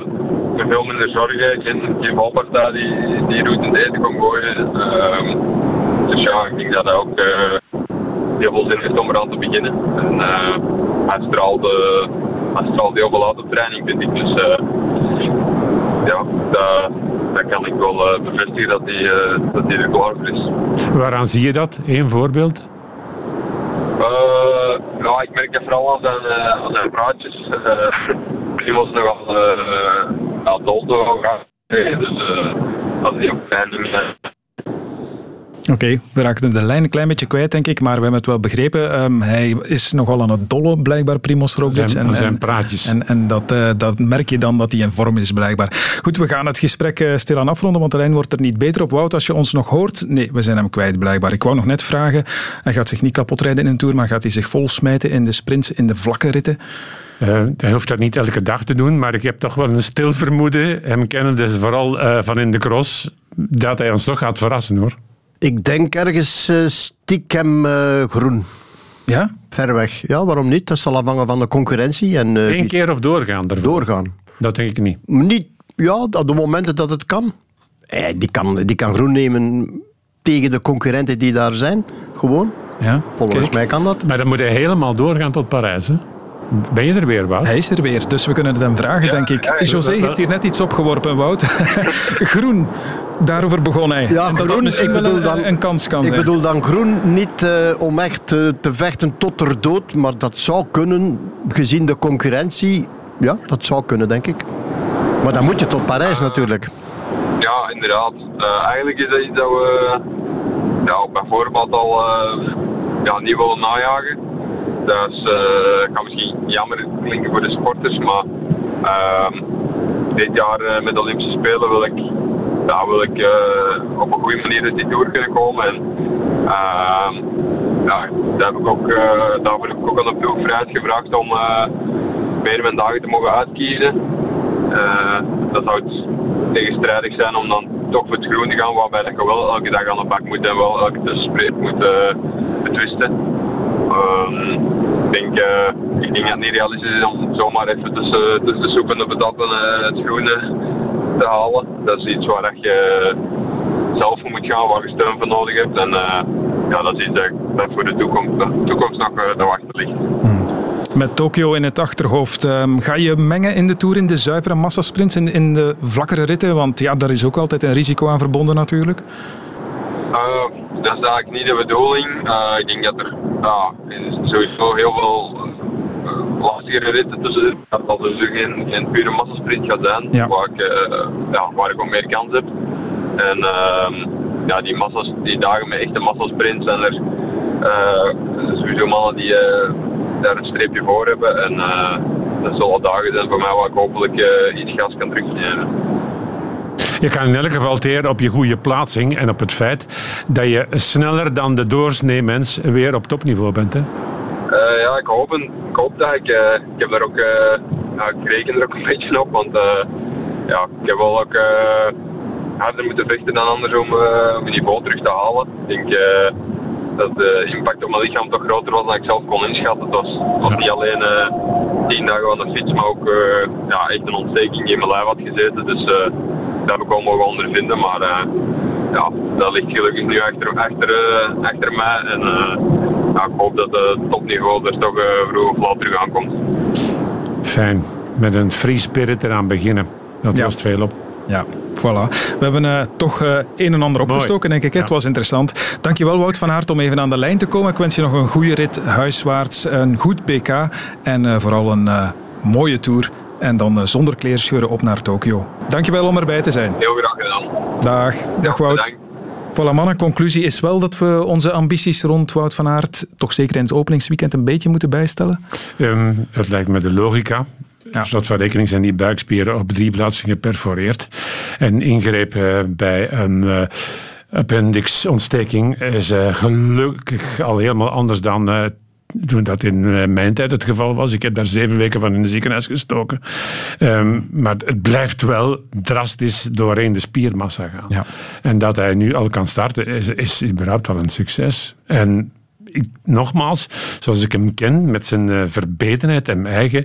met veel minder zorgen, geen, geen valpartij die, die route in kon gooien. Um, dus ja, ik denk dat hij ook heel veel zin heeft om eraan te beginnen. En eh, hij, straalt, eh, hij straalt heel veel training, vind ik. Dus eh, ja, dat, dat kan ik wel eh, bevestigen dat hij, eh, dat hij er klaar voor is. Waaraan zie je dat? Eén voorbeeld? Ja, ik merk dat vooral aan zijn, aan zijn praatjes. Uh, Primoz nogal uh, dol nogal graag. Dus dat is heel fijn. Oké, we raakten de lijn een klein beetje kwijt, denk ik, maar we hebben het wel begrepen. Ehm, hij is nogal aan het dolle, blijkbaar, Primoz Roglic. Zijn, zijn praatjes. En, en dat, uh, dat merk je dan dat hij in vorm is, blijkbaar. Goed, we gaan het gesprek uh, stilaan afronden, want de lijn wordt er niet beter op. Wout, als je ons nog hoort... Nee, we zijn hem kwijt, blijkbaar. Ik wou nog net vragen, hij gaat zich niet kapot rijden in een Tour, maar gaat hij zich vol smijten in de sprints, in de vlakke ritten? Uh, hij hoeft dat niet elke dag te doen, maar ik heb toch wel een stil vermoeden, hem kennen dus vooral uh, van in de cross, dat hij ons toch gaat verrassen, hoor. Ik denk ergens uh, stiekem uh, groen. Ja? Ver weg. Ja, waarom niet? Dat zal afhangen van de concurrentie. En, uh, Eén keer of doorgaan ervoor? Doorgaan. Dat denk ik niet. Niet, ja, op de momenten dat het kan. Eh, die, kan die kan groen nemen tegen de concurrenten die daar zijn. Gewoon. Ja, Volgens Kijk. mij kan dat. Maar dan moet hij helemaal doorgaan tot Parijs, hè? Ben je er weer, Wout? Hij is er weer, dus we kunnen het hem vragen, ja, denk ik. Ja, José heeft hier net iets opgeworpen, Wout. groen, daarover begon hij. Ja, dat groen, dat ik bedoel dan, een kans kan ik zijn. bedoel dan groen niet uh, om echt uh, te vechten tot er dood, maar dat zou kunnen, gezien de concurrentie. Ja, dat zou kunnen, denk ik. Maar dan moet je tot Parijs natuurlijk. Ja, inderdaad. Uh, eigenlijk is dat iets dat we ja, bijvoorbeeld al ja, niet willen najagen. Dat uh, kan misschien jammer klinken voor de sporters, maar uh, dit jaar uh, met de Olympische Spelen wil ik, ja, wil ik uh, op een goede manier uit die tour kunnen komen. En, ehm, ja, daar heb ik ook, daarvoor heb ik ook aan de ploegvrijheid gevraagd om meer mijn dagen te mogen uitkiezen. dat zou tegenstrijdig zijn om dan toch voor het groen te gaan, waarbij je wel elke dag aan de bak moet en wel elke sprint moet betwisten. Um, ik, denk, uh, ik denk dat het niet realistisch is om zomaar even tussen, tussen de soep en de patatten uh, het groene te halen. Dat is iets waar je zelf voor moet gaan, waar je steun voor nodig hebt. En uh, ja, dat is iets dat, dat voor de toekomst, de toekomst nog te wachten ligt. Met Tokio in het achterhoofd, um, ga je mengen in de Tour in de zuivere massasprints, in, in de vlakkere ritten? Want ja, daar is ook altijd een risico aan verbonden natuurlijk. Uh, dat is eigenlijk niet de bedoeling. Uh, ik denk dat er ja, sowieso heel veel uh, lastigere ritten tussen zitten. Dat er dus geen, geen pure massasprint gaat zijn, ja. waar, ik, ja, waar ik ook meer kans heb. En ehm, ja, die, massas, die dagen met echte massasprints zijn er sowieso mannen die daar een streepje voor hebben. En dat zullen dagen zijn voor mij waar ik hopelijk iets gas kan terugnemen. Je kan in elk geval teren op je goede plaatsing en op het feit dat je sneller dan de doorsnee mens weer op topniveau bent. Hè? Uh, ja, ik hoop, ik hoop dat ik. Uh, ik heb daar ook. Uh, ja, ik reken er ook een beetje op, want ja, ik heb wel ook harder moeten vechten dan anders om mijn niveau terug te halen. Ik denk dat de impact op mijn lichaam toch groter was dan ik zelf kon inschatten. Het was, was niet alleen tien dagen aan de fiets, maar ook ja, echt een ontsteking in mijn lijf had gezeten. Dus dat heb ik wel mogen ondervinden, maar uh, ja, dat ligt gelukkig nu achter, achter, uh, achter mij. En uh, ja, ik hoop dat het topniveau er toch vroeg of laat terug aankomt. Fijn, met een free spirit eraan beginnen. Dat ja. lost veel op. Ja, voilà. We hebben uh, toch uh, een en ander opgestoken, denk ik. Ja. Het was interessant. Dankjewel, Wout van Aert, om even aan de lijn te komen. Ik wens je nog een goede rit huiswaarts, een goed PK en uh, vooral een mooie tour. En dan uh, zonder kleerscheuren op naar Tokio. Dankjewel om erbij te zijn. Heel graag gedaan. Dag. Dag Wout. Voilà, mannen. Conclusie is wel dat we onze ambities rond Wout van Aert toch zeker in het openingsweekend een beetje moeten bijstellen? Um, het lijkt me de logica. Ja. Slot van rekening zijn die buikspieren op drie plaatsen geperforeerd. En ingreep uh, bij een... Uh, appendixontsteking is uh, gelukkig al helemaal anders dan uh, toen dat in mijn tijd het geval was. Ik heb daar zeven weken van in de ziekenhuis gestoken. Um, maar het blijft wel drastisch doorheen de spiermassa gaan. Ja. En dat hij nu al kan starten, is, is überhaupt wel een succes. En ik, nogmaals, zoals ik hem ken, met zijn uh, verbetenheid en eigen,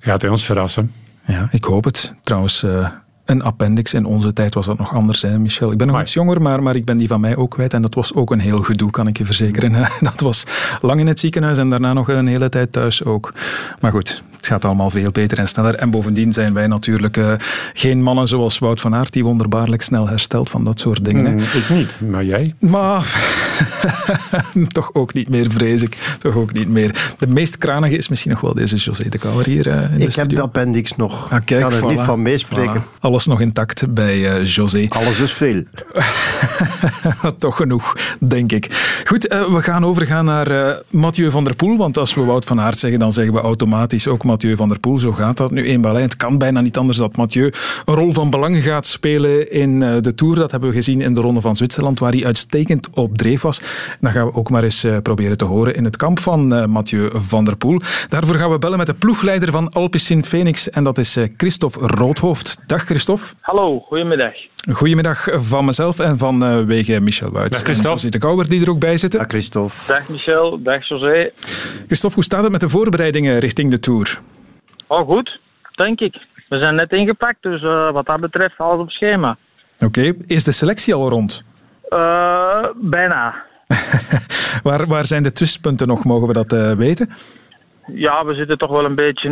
gaat hij ons verrassen. Ja, ik hoop het. Trouwens... Uh een appendix. In onze tijd was dat nog anders, hè, Michel. Ik ben nog iets jonger, maar, maar ik ben die van mij ook kwijt. En dat was ook een heel gedoe, kan ik je verzekeren. Dat was lang in het ziekenhuis en daarna nog een hele tijd thuis ook. Maar goed, het gaat allemaal veel beter en sneller. En bovendien zijn wij natuurlijk uh, geen mannen zoals Wout van Aert, die wonderbaarlijk snel herstelt van dat soort dingen. Mm, ik niet, maar jij? Maar toch ook niet meer, vrees ik. Toch ook niet meer. De meest kranige is misschien nog wel deze José de Kouwer hier uh, in Ik de heb de appendix nog. Ah, kijk, kan er voilà. niet van meespreken. Voilà. Alles nog intact bij uh, José. Alles is veel. toch genoeg, denk ik. Goed, uh, we gaan overgaan naar uh, Mathieu van der Poel. Want als we Wout van Aert zeggen, dan zeggen we automatisch ook Mathieu van der Poel. Zo gaat dat nu eenmaal. Het kan bijna niet anders dat Mathieu een rol van belang gaat spelen in uh, de Tour. Dat hebben we gezien in de Ronde van Zwitserland, waar hij uitstekend op dreef was. Dan gaan we ook maar eens proberen te horen in het kamp van Mathieu van der Poel. Daarvoor gaan we bellen met de ploegleider van Alpecin Phoenix. En dat is Christophe Roodhoofd. Dag Christophe. Hallo, goedemiddag. Goedemiddag van mezelf en van uh, wegen Michel Wuits. Dag Christophe. José de Kouwer die er ook bij zitten. Dag Christophe. Dag Michel, dag José. Christophe, hoe staat het met de voorbereidingen richting de Tour? Oh goed, denk ik. We zijn net ingepakt, dus uh, wat dat betreft alles op schema. Oké, okay. is de selectie al rond? Uh, bijna. waar, waar zijn de tussenpunten nog, mogen we dat uh, weten? Ja, we zitten toch wel een beetje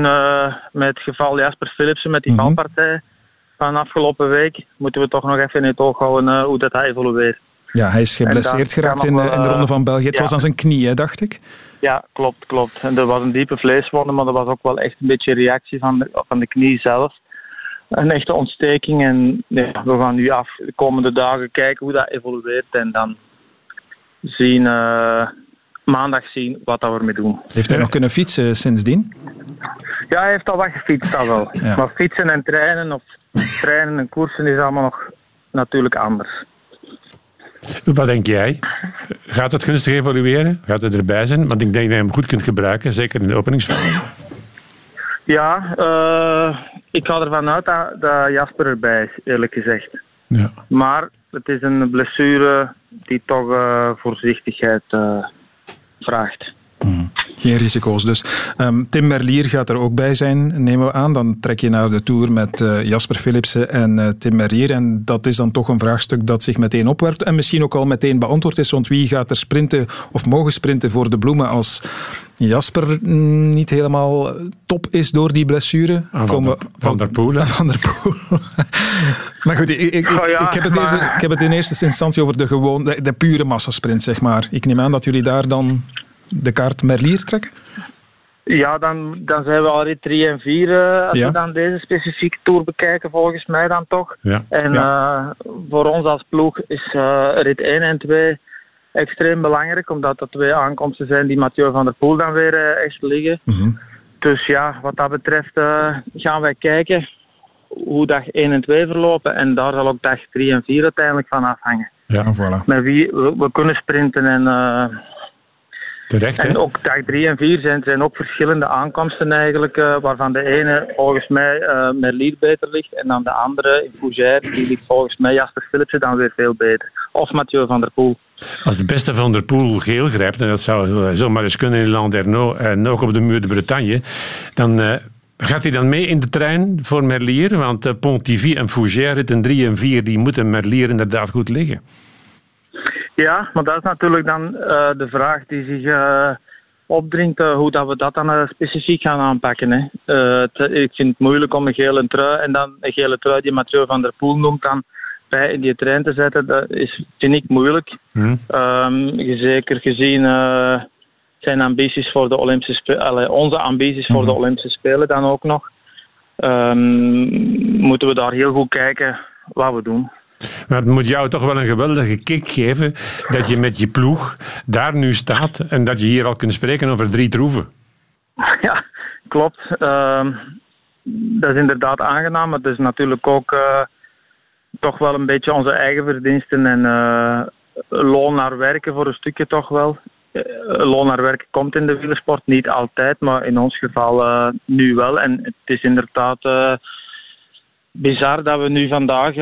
met het geval Jasper Philipsen, met die mm -hmm. valpartij van afgelopen week moeten we toch nog even in het oog houden uh, hoe dat hij evolueert. Ja, hij is geblesseerd geraakt in, uh, in, de Ronde van België. Het ja. was aan zijn knie, hè, dacht ik. Ja, klopt, klopt. En er was een diepe vleeswonde, maar er was ook wel echt een beetje reactie van de, van de knie zelf. Een echte ontsteking. En ja, we gaan nu af de komende dagen kijken hoe dat evolueert. En dan zien, uh, maandag zien wat dat we ermee doen. Heeft hij nog kunnen fietsen sindsdien? Ja, hij heeft al wat gefietst, dat wel. Ja. Maar fietsen en trainen of trainen en koersen is allemaal nog natuurlijk anders. Wat denk jij? Gaat het gunstig evolueren? Gaat het erbij zijn? Want ik denk dat je hem goed kunt gebruiken, zeker in de openingsfase. Ja, uh, ik ga ervan uit dat, dat Jasper erbij is, eerlijk gezegd. Ja. Maar het is een blessure die toch uh, voorzichtigheid uh, vraagt. Geen risico's dus. Um, Tim Merlier gaat er ook bij zijn, nemen we aan. Dan trek je naar de Tour met uh, Jasper Philipsen en uh, Tim Merlier. En dat is dan toch een vraagstuk dat zich meteen opwerpt. En misschien ook al meteen beantwoord is. Want wie gaat er sprinten of mogen sprinten voor de bloemen als Jasper niet helemaal top is door die blessure? Ah, van, de, van der Poel. Van der Poel. maar goed, ik, ik, oh ja, ik, heb het maar... eerst, ik heb het in eerste instantie over de, gewoon, de, de pure massasprint, zeg maar. Ik neem aan dat jullie daar dan de kaart Merlier trekken? Ja, dan, dan zijn we al rit 3 en 4 uh, als ja. we dan deze specifieke tour bekijken, volgens mij dan toch. Ja. En ja. Uh, voor ons als ploeg is uh, rit 1 en 2 extreem belangrijk, omdat dat twee aankomsten zijn die Mathieu van der Poel dan weer echt liggen. Mm -hmm. Dus ja, wat dat betreft gaan wij kijken hoe dag 1 en 2 verlopen. En daar zal ook dag 3 en 4 uiteindelijk van afhangen. Ja, voilà. Met wie we, we kunnen sprinten en... Terecht, en ook dag 3 en 4 zijn, zijn ook verschillende aankomsten eigenlijk, uh, waarvan de ene volgens mij uh, Merlier beter ligt en dan de andere, in Fougère, die ligt volgens mij Jasper Philipsen dan weer veel beter. Of Mathieu van der Poel. Als de beste van der Poel geel grijpt, en dat zou zomaar eens kunnen in Landerneau en ook op de muur de Bretagne, dan... Uh, Gaat hij dan mee in de trein voor Merlier? Want Pontivy en Fougère, ritten 3 en 4, die moeten Merlier inderdaad goed liggen. Ja, maar dat is natuurlijk dan uh, de vraag die zich uh, opdringt, uh, hoe dat we dat dan specifiek gaan aanpakken. Hè. Het, ik vind het moeilijk om een gele trui en dan een gele trui die Mathieu van der Poel noemt dan bij in die trein te zetten. Dat is, vind ik moeilijk. Mm. Um, zeker gezien zijn ambities voor de Olympische Spelen, onze ambities voor de Olympische Spelen dan ook nog. Um, moeten we daar heel goed kijken wat we doen. Maar het moet jou toch wel een geweldige kick geven dat je met je ploeg daar nu staat en dat je hier al kunt spreken over drie troeven. Ja, klopt. Uh, dat is inderdaad aangenaam, maar het is natuurlijk ook uh, toch wel een beetje onze eigen verdiensten en uh, loon naar werken voor een stukje toch wel. Uh, loon naar werken komt in de wielersport niet altijd, maar in ons geval nu wel. En het is inderdaad bizar dat we nu vandaag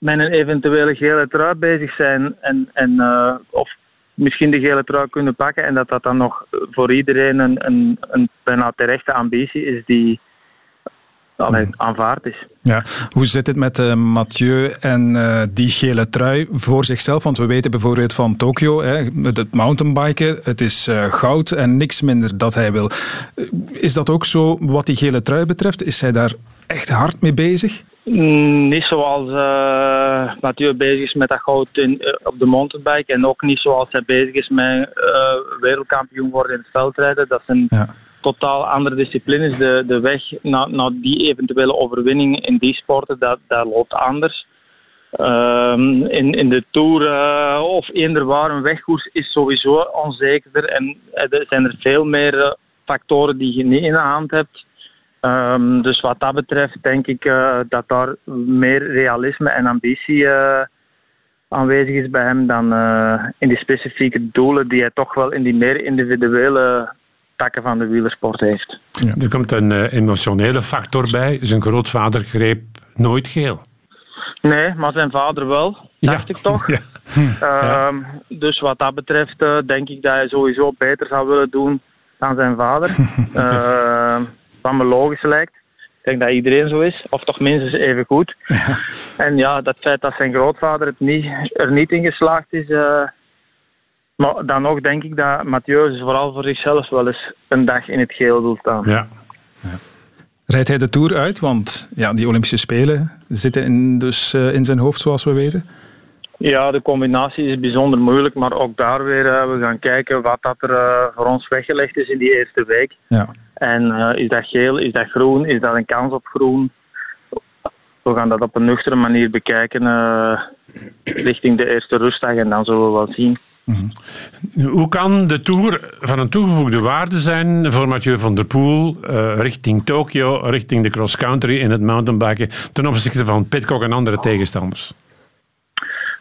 met een eventuele gele trui bezig zijn en, en uh, of misschien de gele trui kunnen pakken en dat dat dan nog voor iedereen een, een, een bijna terechte ambitie is die allee, aanvaard is. Ja. Hoe zit het met uh, Mathieu en uh, die gele trui voor zichzelf? Want we weten bijvoorbeeld van Tokio, hè, het mountainbiken, het is uh, goud en niks minder dat hij wil. Is dat ook zo wat die gele trui betreft? Is hij daar echt hard mee bezig? Mm, niet zoals uh, Mathieu bezig is met dat goud in, uh, op de mountainbike. En ook niet zoals hij bezig is met uh, wereldkampioen worden in het veldrijden. Dat zijn ja. totaal andere disciplines. De, de weg naar, naar die eventuele overwinning in die sporten, dat, dat loopt anders. Um, in, in de Tour of eender waar een wegkoers is sowieso onzekerder. En er zijn er veel meer factoren die je niet in de hand hebt. Um, dus wat dat betreft denk ik uh, dat daar meer realisme en ambitie uh, aanwezig is bij hem dan uh, in die specifieke doelen die hij toch wel in die meer individuele takken van de wielersport heeft. Ja. Er komt een emotionele factor bij. Zijn grootvader greep nooit geel. Nee, maar zijn vader wel, dacht ik toch. Ja. Um, dus wat dat betreft denk ik dat hij sowieso beter zou willen doen dan zijn vader. Wat me logisch lijkt. Ik denk dat iedereen zo is, of toch minstens even goed. Ja. En ja, dat feit dat zijn grootvader het niet, er niet in geslaagd is. Uh, maar dan nog denk ik dat Mathieu vooral voor zichzelf wel eens een dag in het geel wil staan. Ja. ja. Rijdt hij de Tour uit? Want ja, die Olympische Spelen zitten in, dus uh, in zijn hoofd, zoals we weten. Ja, de combinatie is bijzonder moeilijk, maar ook daar weer, uh, we gaan kijken wat dat er uh, voor ons weggelegd is in die eerste week. Ja. En uh, is dat geel, is dat groen, is dat een kans op groen? We gaan dat op een nuchtere manier bekijken richting de eerste rustdag en dan zullen we wel zien. Mm Hoe kan de Tour van een toegevoegde waarde zijn voor Mathieu van der Poel richting Tokio, richting de cross-country in het mountainbiken ten opzichte van Pitcock en andere tegenstanders?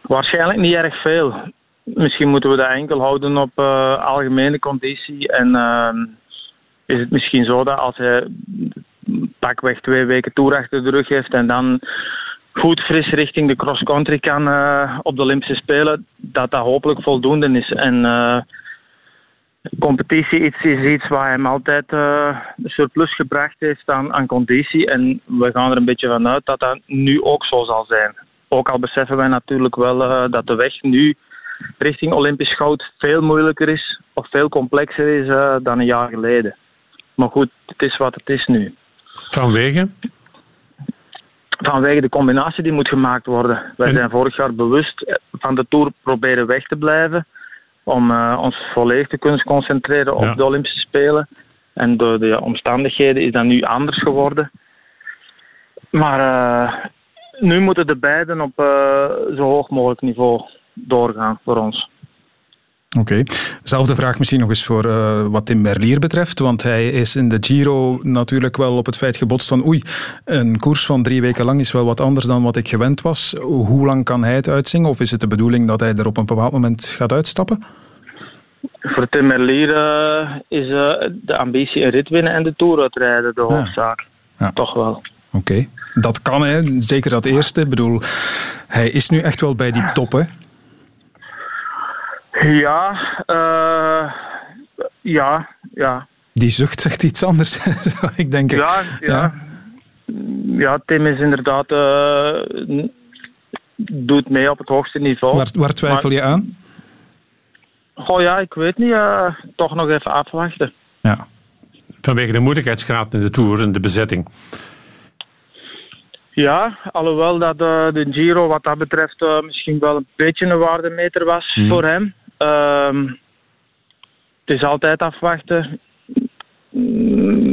Waarschijnlijk niet erg veel. Misschien moeten we dat enkel houden op uh, algemene conditie. En uh, is het misschien zo dat als hij pakweg twee weken toer achter de rug heeft en dan goed fris richting de cross-country kan uh, op de Olympische Spelen, dat dat hopelijk voldoende is. En competitie iets, is iets waar hem altijd de surplus gebracht heeft aan, aan conditie. En we gaan er een beetje vanuit dat dat nu ook zo zal zijn. Ook al beseffen wij natuurlijk wel uh, dat de weg nu richting Olympisch goud veel moeilijker is of veel complexer is uh, dan een jaar geleden. Maar goed, het is wat het is nu. Vanwege? Vanwege de combinatie die moet gemaakt worden. Wij en... zijn vorig jaar bewust van de Tour proberen weg te blijven. Om uh, ons volledig te kunnen concentreren op ja. de Olympische Spelen. En door de omstandigheden is dat nu anders geworden. Maar nu moeten de beiden op uh, zo hoog mogelijk niveau doorgaan voor ons. Oké. Okay. Zelfde vraag misschien nog eens voor uh, wat Tim Merlier betreft. Want hij is in de Giro natuurlijk wel op het feit gebotst van oei, een koers van drie weken lang is wel wat anders dan wat ik gewend was. Hoe lang kan hij het uitzingen? Of is het de bedoeling dat hij er op een bepaald moment gaat uitstappen? Voor Tim Merlier uh, is uh, de ambitie een rit winnen en de Tour uitrijden de hoofdzaak. Ja. Ja. Toch wel. Oké. Okay. Dat kan, hè. zeker dat eerste. Ik bedoel, hij is nu echt wel bij die top, hè? Ja, uh, ja, ja. Die zucht zegt iets anders, ik denk. Ja, ja. Ja, Tim is inderdaad... Uh, doet mee op het hoogste niveau. Waar, waar twijfel maar, je aan? Oh ja, ik weet niet. Uh, toch nog even afwachten. Ja. Vanwege de moeilijkheidsgraad in de Tour en de bezetting. Ja, alhoewel dat uh, de Giro wat dat betreft uh, misschien wel een beetje een waardemeter was mm. voor hem. Uh, het is altijd afwachten.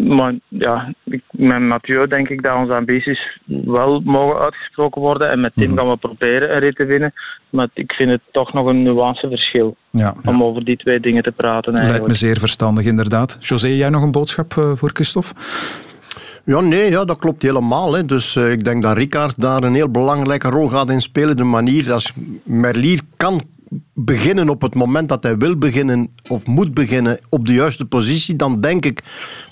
Maar ja, met Mathieu denk ik dat onze ambities wel mogen uitgesproken worden. En met Tim mm. gaan we proberen een rit te winnen. Maar ik vind het toch nog een nuanceverschil ja, om over die twee dingen te praten. Eigenlijk. Lijkt me zeer verstandig, inderdaad. José, jij nog een boodschap uh, voor Christophe? Ja, nee, ja, dat klopt helemaal. Hè. Dus uh, ik denk dat Ricard daar een heel belangrijke rol gaat in spelen. De manier als Merlier kan beginnen op het moment dat hij wil beginnen of moet beginnen op de juiste positie, dan denk ik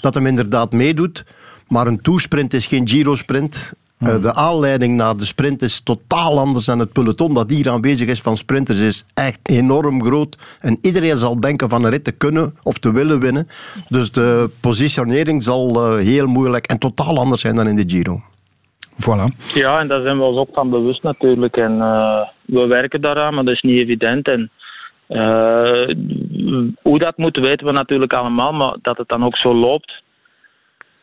dat hem inderdaad meedoet. Maar een toesprint is geen Giro-sprint. Eh, de aanleiding naar de sprint is totaal anders dan het peloton dat hier aanwezig is van sprinters is echt enorm groot. En iedereen zal denken van een rit te kunnen of te willen winnen. Dus de positionering zal eh, heel moeilijk en totaal anders zijn dan in de Giro. Voilà. Ja, en daar zijn we ons ook van bewust natuurlijk. En eh, we werken daaraan, maar dat is niet evident. En eh, hoe dat moet weten we natuurlijk allemaal, maar dat het dan ook zo loopt,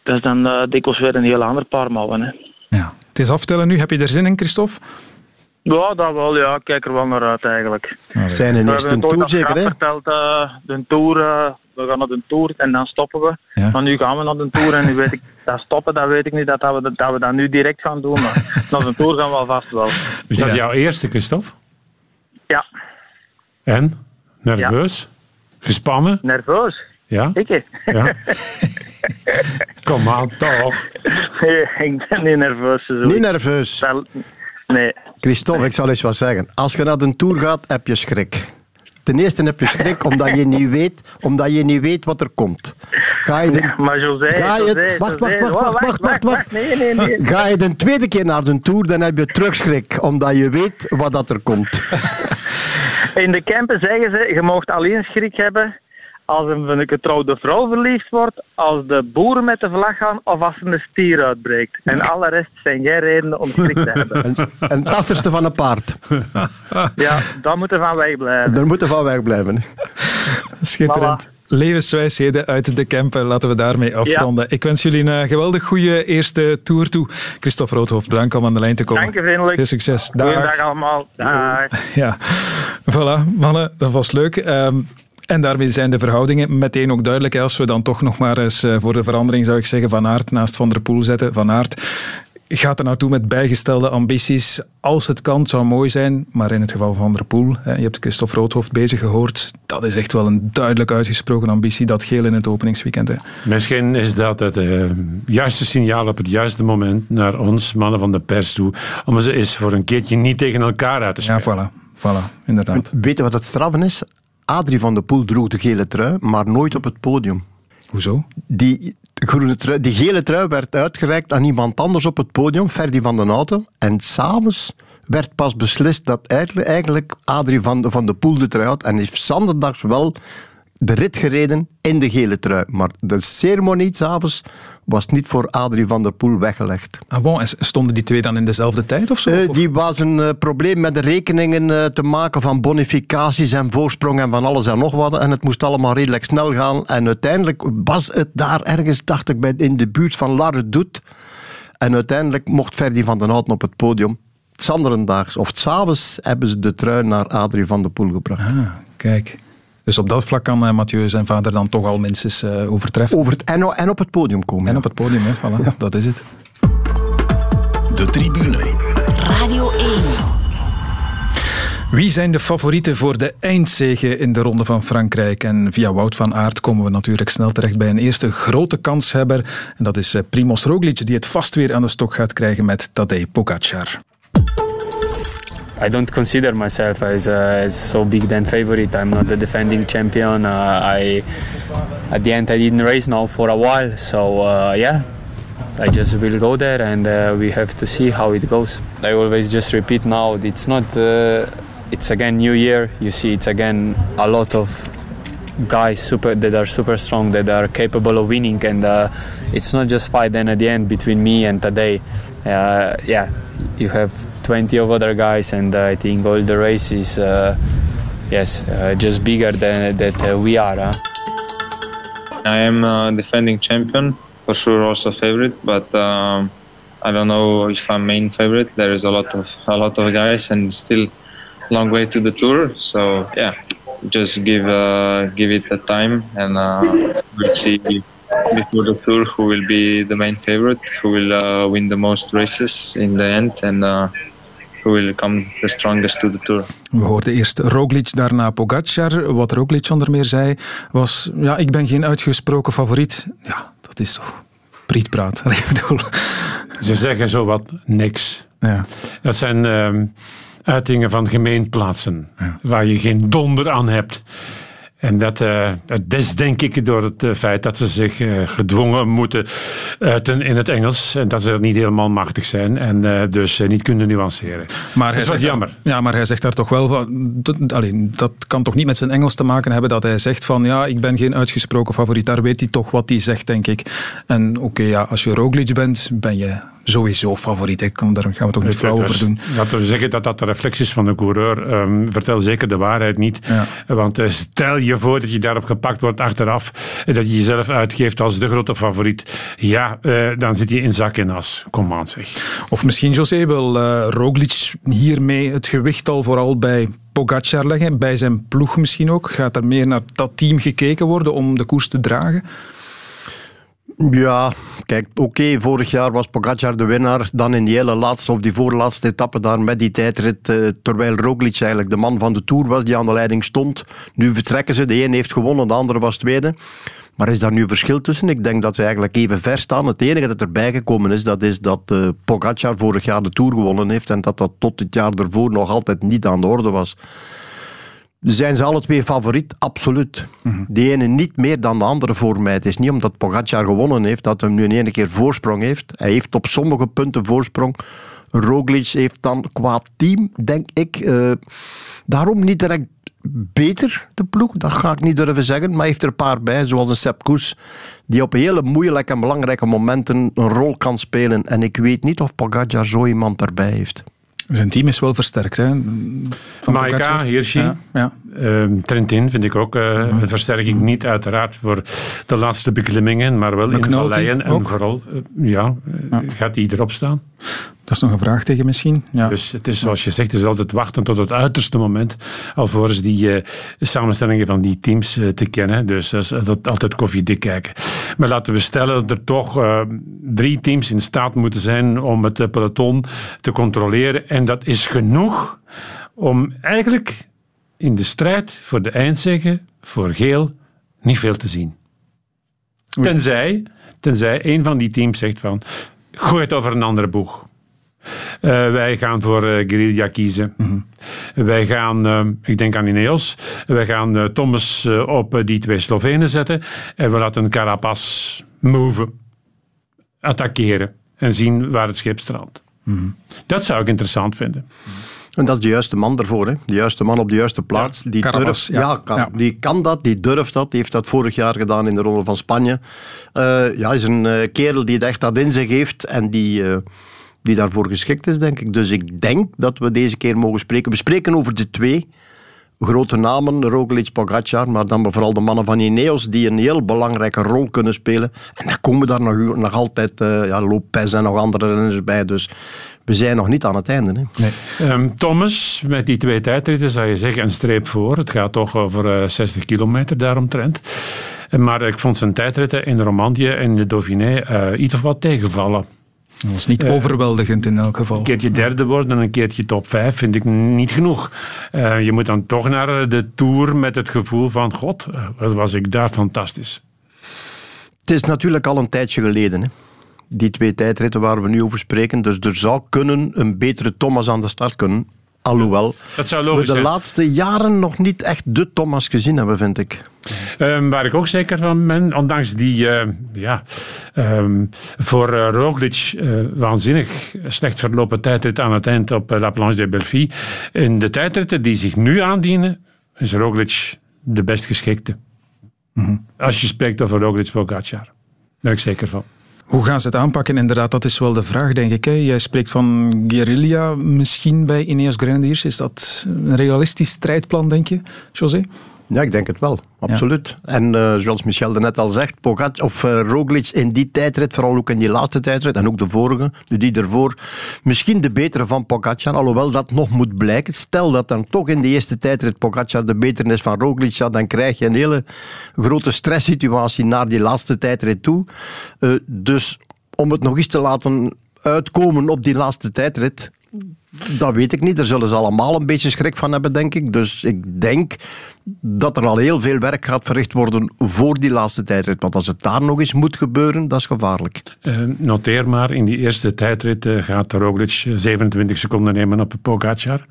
dat is dan eh, dikwijls weer een heel ander paar mouwen. Hè. Het is aftellen nu. Heb je er zin in, Christophe? Ja, dat wel. Ja, ik kijk er wel naar uit eigenlijk. Zijn een We eerste hebben het tour zeker, hè? verteld, eh, de tour, eh, we gaan naar de tour en dan stoppen we. Ja. Maar nu gaan we naar de tour en nu weet ik, dat stoppen, dat weet ik niet dat, dat, we, dat we dat nu direct gaan doen. Maar naar de tour gaan we alvast wel. Is dat Ja. jouw eerste, Christophe? Ja, En? Nerveus? Gespannen? nerveus. Ja? Ik? Ja. Kom aan, toch. Nee, ik ben niet nerveus. Zo. Niet nerveus. Wel, nee. Christophe, ik zal eens wat zeggen. Als je naar de Tour gaat, heb je schrik. Ten eerste heb je schrik omdat je niet weet, omdat je niet weet wat er komt. Ga je de, Maar José, Ga je- José, wacht, José. wacht, wacht, Oh, wacht, wacht, wacht. Nee, nee, nee. ga je de tweede keer naar de Tour, dan heb je terugschrik, omdat je weet wat dat er komt. In de campen zeggen ze, je mag alleen schrik hebben als een getrouwde vrouw verliefd wordt, als de boeren met de vlag gaan of als er een stier uitbreekt. En alle rest zijn geen redenen om schrik te hebben. Een, een tachtigste van een paard. Ja, daar moeten we van wegblijven. Daar moeten we van wegblijven. Schitterend. Levenswijsheden uit de Kempen. Laten we daarmee afronden. Ik wens jullie een geweldig goede eerste tour toe. Christophe Roodhoofd, bedankt om aan de lijn te komen. Dank je vriendelijk. Veel succes. Dag. Goeiedag allemaal. Dag. Ja, voilà, mannen, dat was leuk. Ehm, en daarmee zijn de verhoudingen meteen ook duidelijk. hè. Als we dan toch nog maar eens eh, voor de verandering, zou ik zeggen, Van Aert naast Van der Poel zetten. Van Aert gaat er naartoe met bijgestelde ambities. Als het kan, het zou mooi zijn. Maar in het geval van Van der Poel, hè, je hebt Christophe Roodhoofd bezig gehoord. Dat is echt wel een duidelijk uitgesproken ambitie. Dat geel in het openingsweekend. Hè. Misschien is dat het eh, juiste signaal op het juiste moment naar ons, mannen van de pers toe, om ze eens voor een keertje niet tegen elkaar uit te Ja, spelen. voilà. Voilà, inderdaad. Weet je wat het straffen is? Adrie van de Poel droeg de gele trui, maar nooit op het podium. Hoezo? Die, groene trui, die gele trui werd uitgereikt aan iemand anders op het podium, Ferdy van den Houten. En s'avonds werd pas beslist dat eigenlijk- Adrie van de, van de Poel de trui had. En heeft Sanderdags wel de rit gereden in de gele trui. Maar de ceremonie s'avonds was niet voor Adrie van der Poel weggelegd. Ah, bon, en stonden die twee dan in dezelfde tijd of zo? Eh, die was een eh, probleem met de rekeningen eh, te maken van bonificaties en voorsprong en van alles en nog wat. En het moest allemaal redelijk snel gaan. En uiteindelijk was het daar ergens, dacht ik, bij, in de buurt van Larre Doet. En uiteindelijk mocht Ferdy van den Houten op het podium. Sanderendaags of s'avonds hebben ze de trui naar Adrie van der Poel gebracht. Ah, kijk. Dus op dat vlak kan eh, Mathieu zijn vader dan toch al minstens eh, overtreffen. Over het, en, en op het podium komen. En ja. op het podium, hè. Voilà, dat is het. De tribune. Radio 1. Wie zijn de favorieten voor de eindzege in de Ronde van Frankrijk? En via Wout van Aert komen we natuurlijk snel terecht bij een eerste grote kanshebber. En dat is eh, Primoz Roglic, die het vast weer aan de stok gaat krijgen met Tadej Pogacar. I don't consider myself as uh, as so big than favorite. I'm not the defending champion. Uh, I at the end I didn't race now for a while, so uh, yeah, I just will go there and uh, we have to see how it goes. I always just repeat now. It's not. Uh, it's again New Year. You see, it's again a lot of guys super that are super strong that are capable of winning and uh, it's not just fight then at the end between me and today uh, yeah you have 20 of other guys and uh, I think all the races uh, yes uh, just bigger than that we are huh? I am defending champion, for sure also favorite, but um, I don't know if I'm main favorite. There is a lot of a lot of guys and still long way to the tour. So yeah, just give uh, give it a time and uh, we'll see before the tour who will be the main favorite, who will uh, win the most races in the end, and will come the strongest to the tour. We hoorden eerst Roglic, daarna Pogacar. Wat Roglic onder meer zei, was... Ja, ik ben geen uitgesproken favoriet. Ja, dat is toch prietpraat. Ik bedoel... Ze zeggen zo wat niks. Ja. Dat zijn ehm, uitingen van gemeenplaatsen, waar je geen donder aan hebt. En dat, uh, is denk ik door het uh, feit dat ze zich uh, gedwongen moeten uiten in het Engels. En dat ze er niet helemaal machtig zijn en dus niet kunnen nuanceren. Maar dat is wat jammer. Daar, ja, maar hij zegt daar toch wel van... Dat, alleen, dat kan toch niet met zijn Engels te maken hebben dat hij zegt van ja, ik ben geen uitgesproken favoriet. Daar weet hij toch wat hij zegt, denk ik. En oké, okay, ja, als je Roglic bent, ben je sowieso favoriet. Ik kan, daar gaan we toch niet flauw over doen. Laten we zeggen dat dat de reflex is van de coureur. Um, vertel zeker de waarheid niet. Ja. Want uh, stel je voor dat je daarop gepakt wordt achteraf. En dat je jezelf uitgeeft als de grote favoriet. Ja, uh, dan zit je in zak en as. Kom aan zeg. Of misschien, José, wil uh, Roglic hiermee het gewicht al vooral bij Pogacar leggen. Bij zijn ploeg misschien ook. Gaat er meer naar dat team gekeken worden om de koers te dragen? Ja, kijk, oké, vorig jaar was Pogacar de winnaar. Dan in die hele laatste of die voorlaatste etappe daar met die tijdrit. Eh, terwijl Roglic eigenlijk de man van de Tour was die aan de leiding stond. Nu vertrekken ze. De een heeft gewonnen, de andere was tweede. Maar is daar nu verschil tussen? Ik denk dat ze eigenlijk even ver staan. Het enige dat erbij gekomen is, dat is dat uh, Pogacar vorig jaar de Tour gewonnen heeft en dat dat tot het jaar ervoor nog altijd niet aan de orde was. Zijn ze alle twee favoriet? Absoluut. Mm De ene niet meer dan de andere voor mij. Het is niet omdat Pogacar gewonnen heeft dat hij nu in één keer voorsprong heeft. Hij heeft op sommige punten voorsprong. Roglic heeft dan qua team, denk ik, uh, daarom niet direct beter, de ploeg. Dat ga ik niet durven zeggen. Maar heeft er een paar bij, zoals een Sepp Koes, die op hele moeilijke en belangrijke momenten een rol kan spelen. En ik weet niet of Pogacar zo iemand erbij heeft. Zijn team is wel versterkt, hè? Van Maika, Hirschi, ja, ja. Uh, Trentin vind ik ook uh, een versterking. Niet uiteraard voor de laatste beklimmingen, maar wel in valleien. En vooral, uh, ja, ja, gaat hij erop staan? Dat is nog een vraag tegen misschien. Ja. Dus het is zoals je zegt, het is altijd wachten tot het uiterste moment, alvorens die uh, samenstellingen van die teams uh, te kennen. Dus dat is altijd koffiedik kijken. Maar laten we stellen dat er toch uh, drie teams in staat moeten zijn om het peloton te controleren. En dat is genoeg om eigenlijk in de strijd voor de eindzege, voor geel, niet veel te zien. Tenzij, tenzij een van die teams zegt van, gooi het over een andere boeg. Uh, wij gaan voor uh, Guerrilla kiezen. Mm -hmm. Wij gaan, uh, ik denk aan Ineos, wij gaan Thomas op die twee Slovenen zetten en we laten Carapaz move, attackeren en zien waar het schip strandt. Mm -hmm. Dat zou ik interessant vinden. En dat is de juiste man ervoor. Hè? De juiste man op de juiste plaats. Ja, die, Carabas, durft, ja. kan, ja. die kan dat, die durft dat. Die heeft dat vorig jaar gedaan in de Ronde van Spanje. Uh, ja, is een uh, kerel die het echt dat in zich heeft en die, uh, die daarvoor geschikt is, denk ik. Dus ik denk dat we deze keer mogen spreken. We spreken over de twee grote namen, Roglic, Pogacar, maar dan vooral de mannen van Ineos die een heel belangrijke rol kunnen spelen. En dan komen daar nog, nog altijd uh, ja, Lopez en nog andere renners bij. Dus we zijn nog niet aan het einde. Hè. Nee. Um, Thomas, met die twee tijdritten zou je zeggen een streep voor. Het gaat toch over uh, 60 kilometer daaromtrent. Maar ik vond zijn tijdritten in Romandie en de Dauphiné uh, iets of wat tegenvallen. Dat was niet overweldigend in elk geval. Een keertje derde worden en een keertje top vijf vind ik niet genoeg. Uh, je moet dan toch naar de Tour met het gevoel van... God, wat was ik daar fantastisch. Het is natuurlijk al een tijdje geleden. Hè? Die twee tijdritten waar we nu over spreken. Dus er zou kunnen een betere Thomas aan de start kunnen. Alhoewel dat zou logisch we de zijn. laatste jaren nog niet echt de Thomas gezien hebben, vind ik. Um, waar ik ook zeker van ben, ondanks die uh, ja, um, voor uh, Roglic uh, waanzinnig slecht verlopen tijdrit aan het eind op La Planche de Belfi. In de tijdritten die zich nu aandienen, is Roglic de best geschikte. Mm -hmm. Als je spreekt over Roglic Pogacar. Daar ben ik zeker van. Hoe gaan ze het aanpakken? Inderdaad, dat is wel de vraag, denk ik. Hè. Jij spreekt van guerrilla misschien bij Ineos Grenadiers. Is dat een realistisch strijdplan, denk je, José? Ja, ik denk het wel. Absoluut. Ja. En uh, zoals Michel net al zegt, Pogat, of uh, Roglic in die tijdrit, vooral ook in die laatste tijdrit, en ook de vorige, die ervoor, misschien de betere van Pogacar, alhoewel dat nog moet blijken. Stel dat dan toch in de eerste tijdrit Pogacar de betere is van Roglic, ja, dan krijg je een hele grote stresssituatie naar die laatste tijdrit toe. Uh, dus om het nog eens te laten uitkomen op die laatste tijdrit, dat weet ik niet. Daar zullen ze allemaal een beetje schrik van hebben, denk ik. Dus ik denk dat er al heel veel werk gaat verricht worden voor die laatste tijdrit. Want als het daar nog eens moet gebeuren, dat is gevaarlijk. Uh, noteer maar, in die eerste tijdrit uh, gaat Roglic 27 seconden nemen op Pogacar.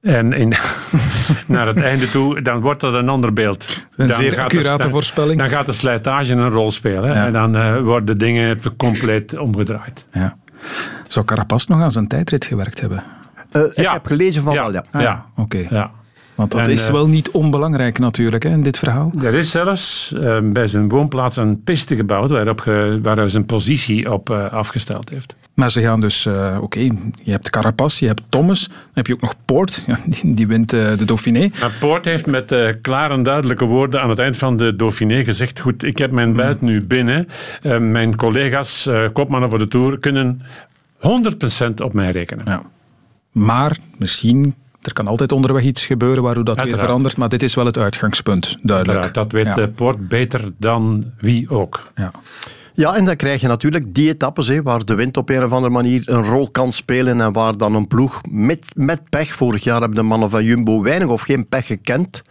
En in, naar het einde toe, dan wordt dat een ander beeld. Een Dan zeer gaat de- accurate dan- voorspelling. Dan gaat de slijtage een rol spelen. Ja. En dan eh, worden dingen compleet omgedraaid. Ja. Zou Carapaz nog aan zijn tijdrit gewerkt hebben? Eh, ik heb gelezen van Ja. wel, ja. Ah, Ja. Oké. Ja. Want dat En, is eh, wel niet onbelangrijk natuurlijk hè, in dit verhaal. Er is zelfs eh, bij zijn woonplaats een piste gebouwd waarop ge- waar hij zijn positie op eh, afgesteld heeft. Maar ze gaan dus, eh, oké, je hebt Carapaz, je hebt Thomas, dan heb je ook nog Poort, ja, die, die wint de Dauphiné. Maar Poort heeft met klare en duidelijke woorden aan het eind van de Dauphiné gezegd: Goed, ik heb mijn buit nu binnen. Eh, mijn collega's, kopmannen voor de Tour, kunnen 100% op mij rekenen. Ja. Maar misschien, er kan altijd onderweg iets gebeuren waardoor dat weer verandert, maar dit is wel het uitgangspunt, duidelijk. Uiteraard, Dat weet Ja. eh, Poort beter dan wie ook. Ja. Ja, en dan krijg je natuurlijk die etappes hè, waar de wind op een of andere manier een rol kan spelen en waar dan een ploeg met, met pech, vorig jaar hebben de mannen van Jumbo weinig of geen pech gekend,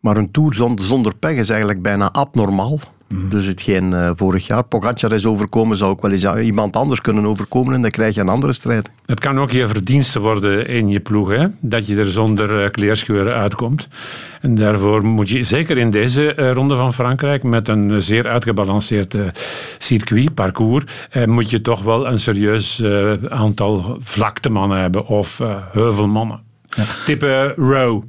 maar een Tour zonder, zonder pech is eigenlijk bijna abnormaal. Dus hetgeen eh, vorig jaar Pogacar is overkomen, zou ook wel eens iemand anders kunnen overkomen en dan krijg je een andere strijd. Het kan ook je verdienste worden in je ploeg, hè? dat je er zonder eh, kleerscheuren uitkomt. En daarvoor moet je, zeker in deze eh, ronde van Frankrijk, met een zeer uitgebalanceerd circuit, parcours, moet je toch wel een serieus aantal vlaktemannen hebben of heuvelmannen. Tippen Rowe,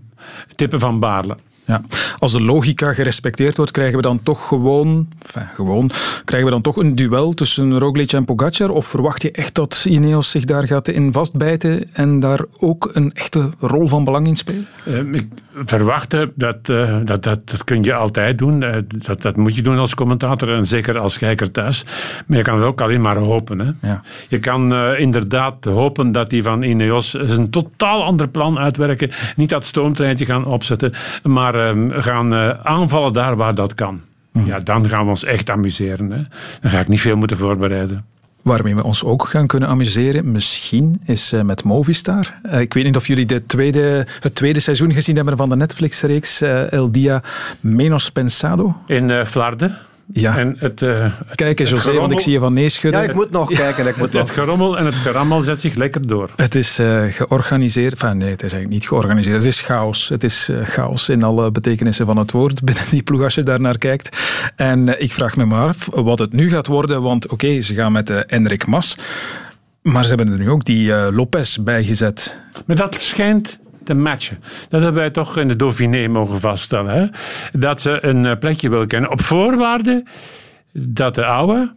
tippen Van Baarle. Ja. Als de logica gerespecteerd wordt, krijgen we dan toch gewoon, enfin, gewoon, krijgen we dan toch een duel tussen Roglic en Pogacar? Of verwacht je echt dat Ineos zich daar gaat in vastbijten en daar ook een echte rol van belang in spelen? Eh, ik verwachten, dat, eh, dat, dat, dat kun je altijd doen. Eh, dat, dat moet je doen als commentator en zeker als kijker thuis. Maar je kan ook alleen maar hopen. Hè. Ja. Je kan eh, inderdaad hopen dat die van Ineos een totaal ander plan uitwerken. Niet dat stoomtreintje gaan opzetten, maar ehm, gaan eh, aanvallen daar waar dat kan. Ja, dan gaan we ons echt amuseren. Hè. Dan ga ik niet veel moeten voorbereiden. Waarmee we ons ook gaan kunnen amuseren, misschien, is eh, met Movistar. Eh, ik weet niet of jullie de tweede, het tweede seizoen gezien hebben van de Netflix-reeks El Dia Menos Pensado. In Vlaarden. Ja. En het, eh, het- Kijk eens, José, want ik zie je van nee schudden. Ja, ik moet nog kijken. Ik moet Het, gerommel en het gerammel zet zich lekker door. Het is eh, georganiseerd, enfin nee, het is eigenlijk niet georganiseerd. Het is chaos. Het is eh, chaos in alle betekenissen van het woord binnen die ploeg als je daar naar kijkt. En ik vraag me maar af wat het nu gaat worden, want oké, ze gaan met eh Enrik Mas, maar ze hebben er nu ook die eh, Lopez bijgezet. Maar dat schijnt te matchen. Dat hebben wij toch in de Dauphiné mogen vaststellen. Hè? Dat ze een eh, plekje wil kennen. Op voorwaarde dat de oude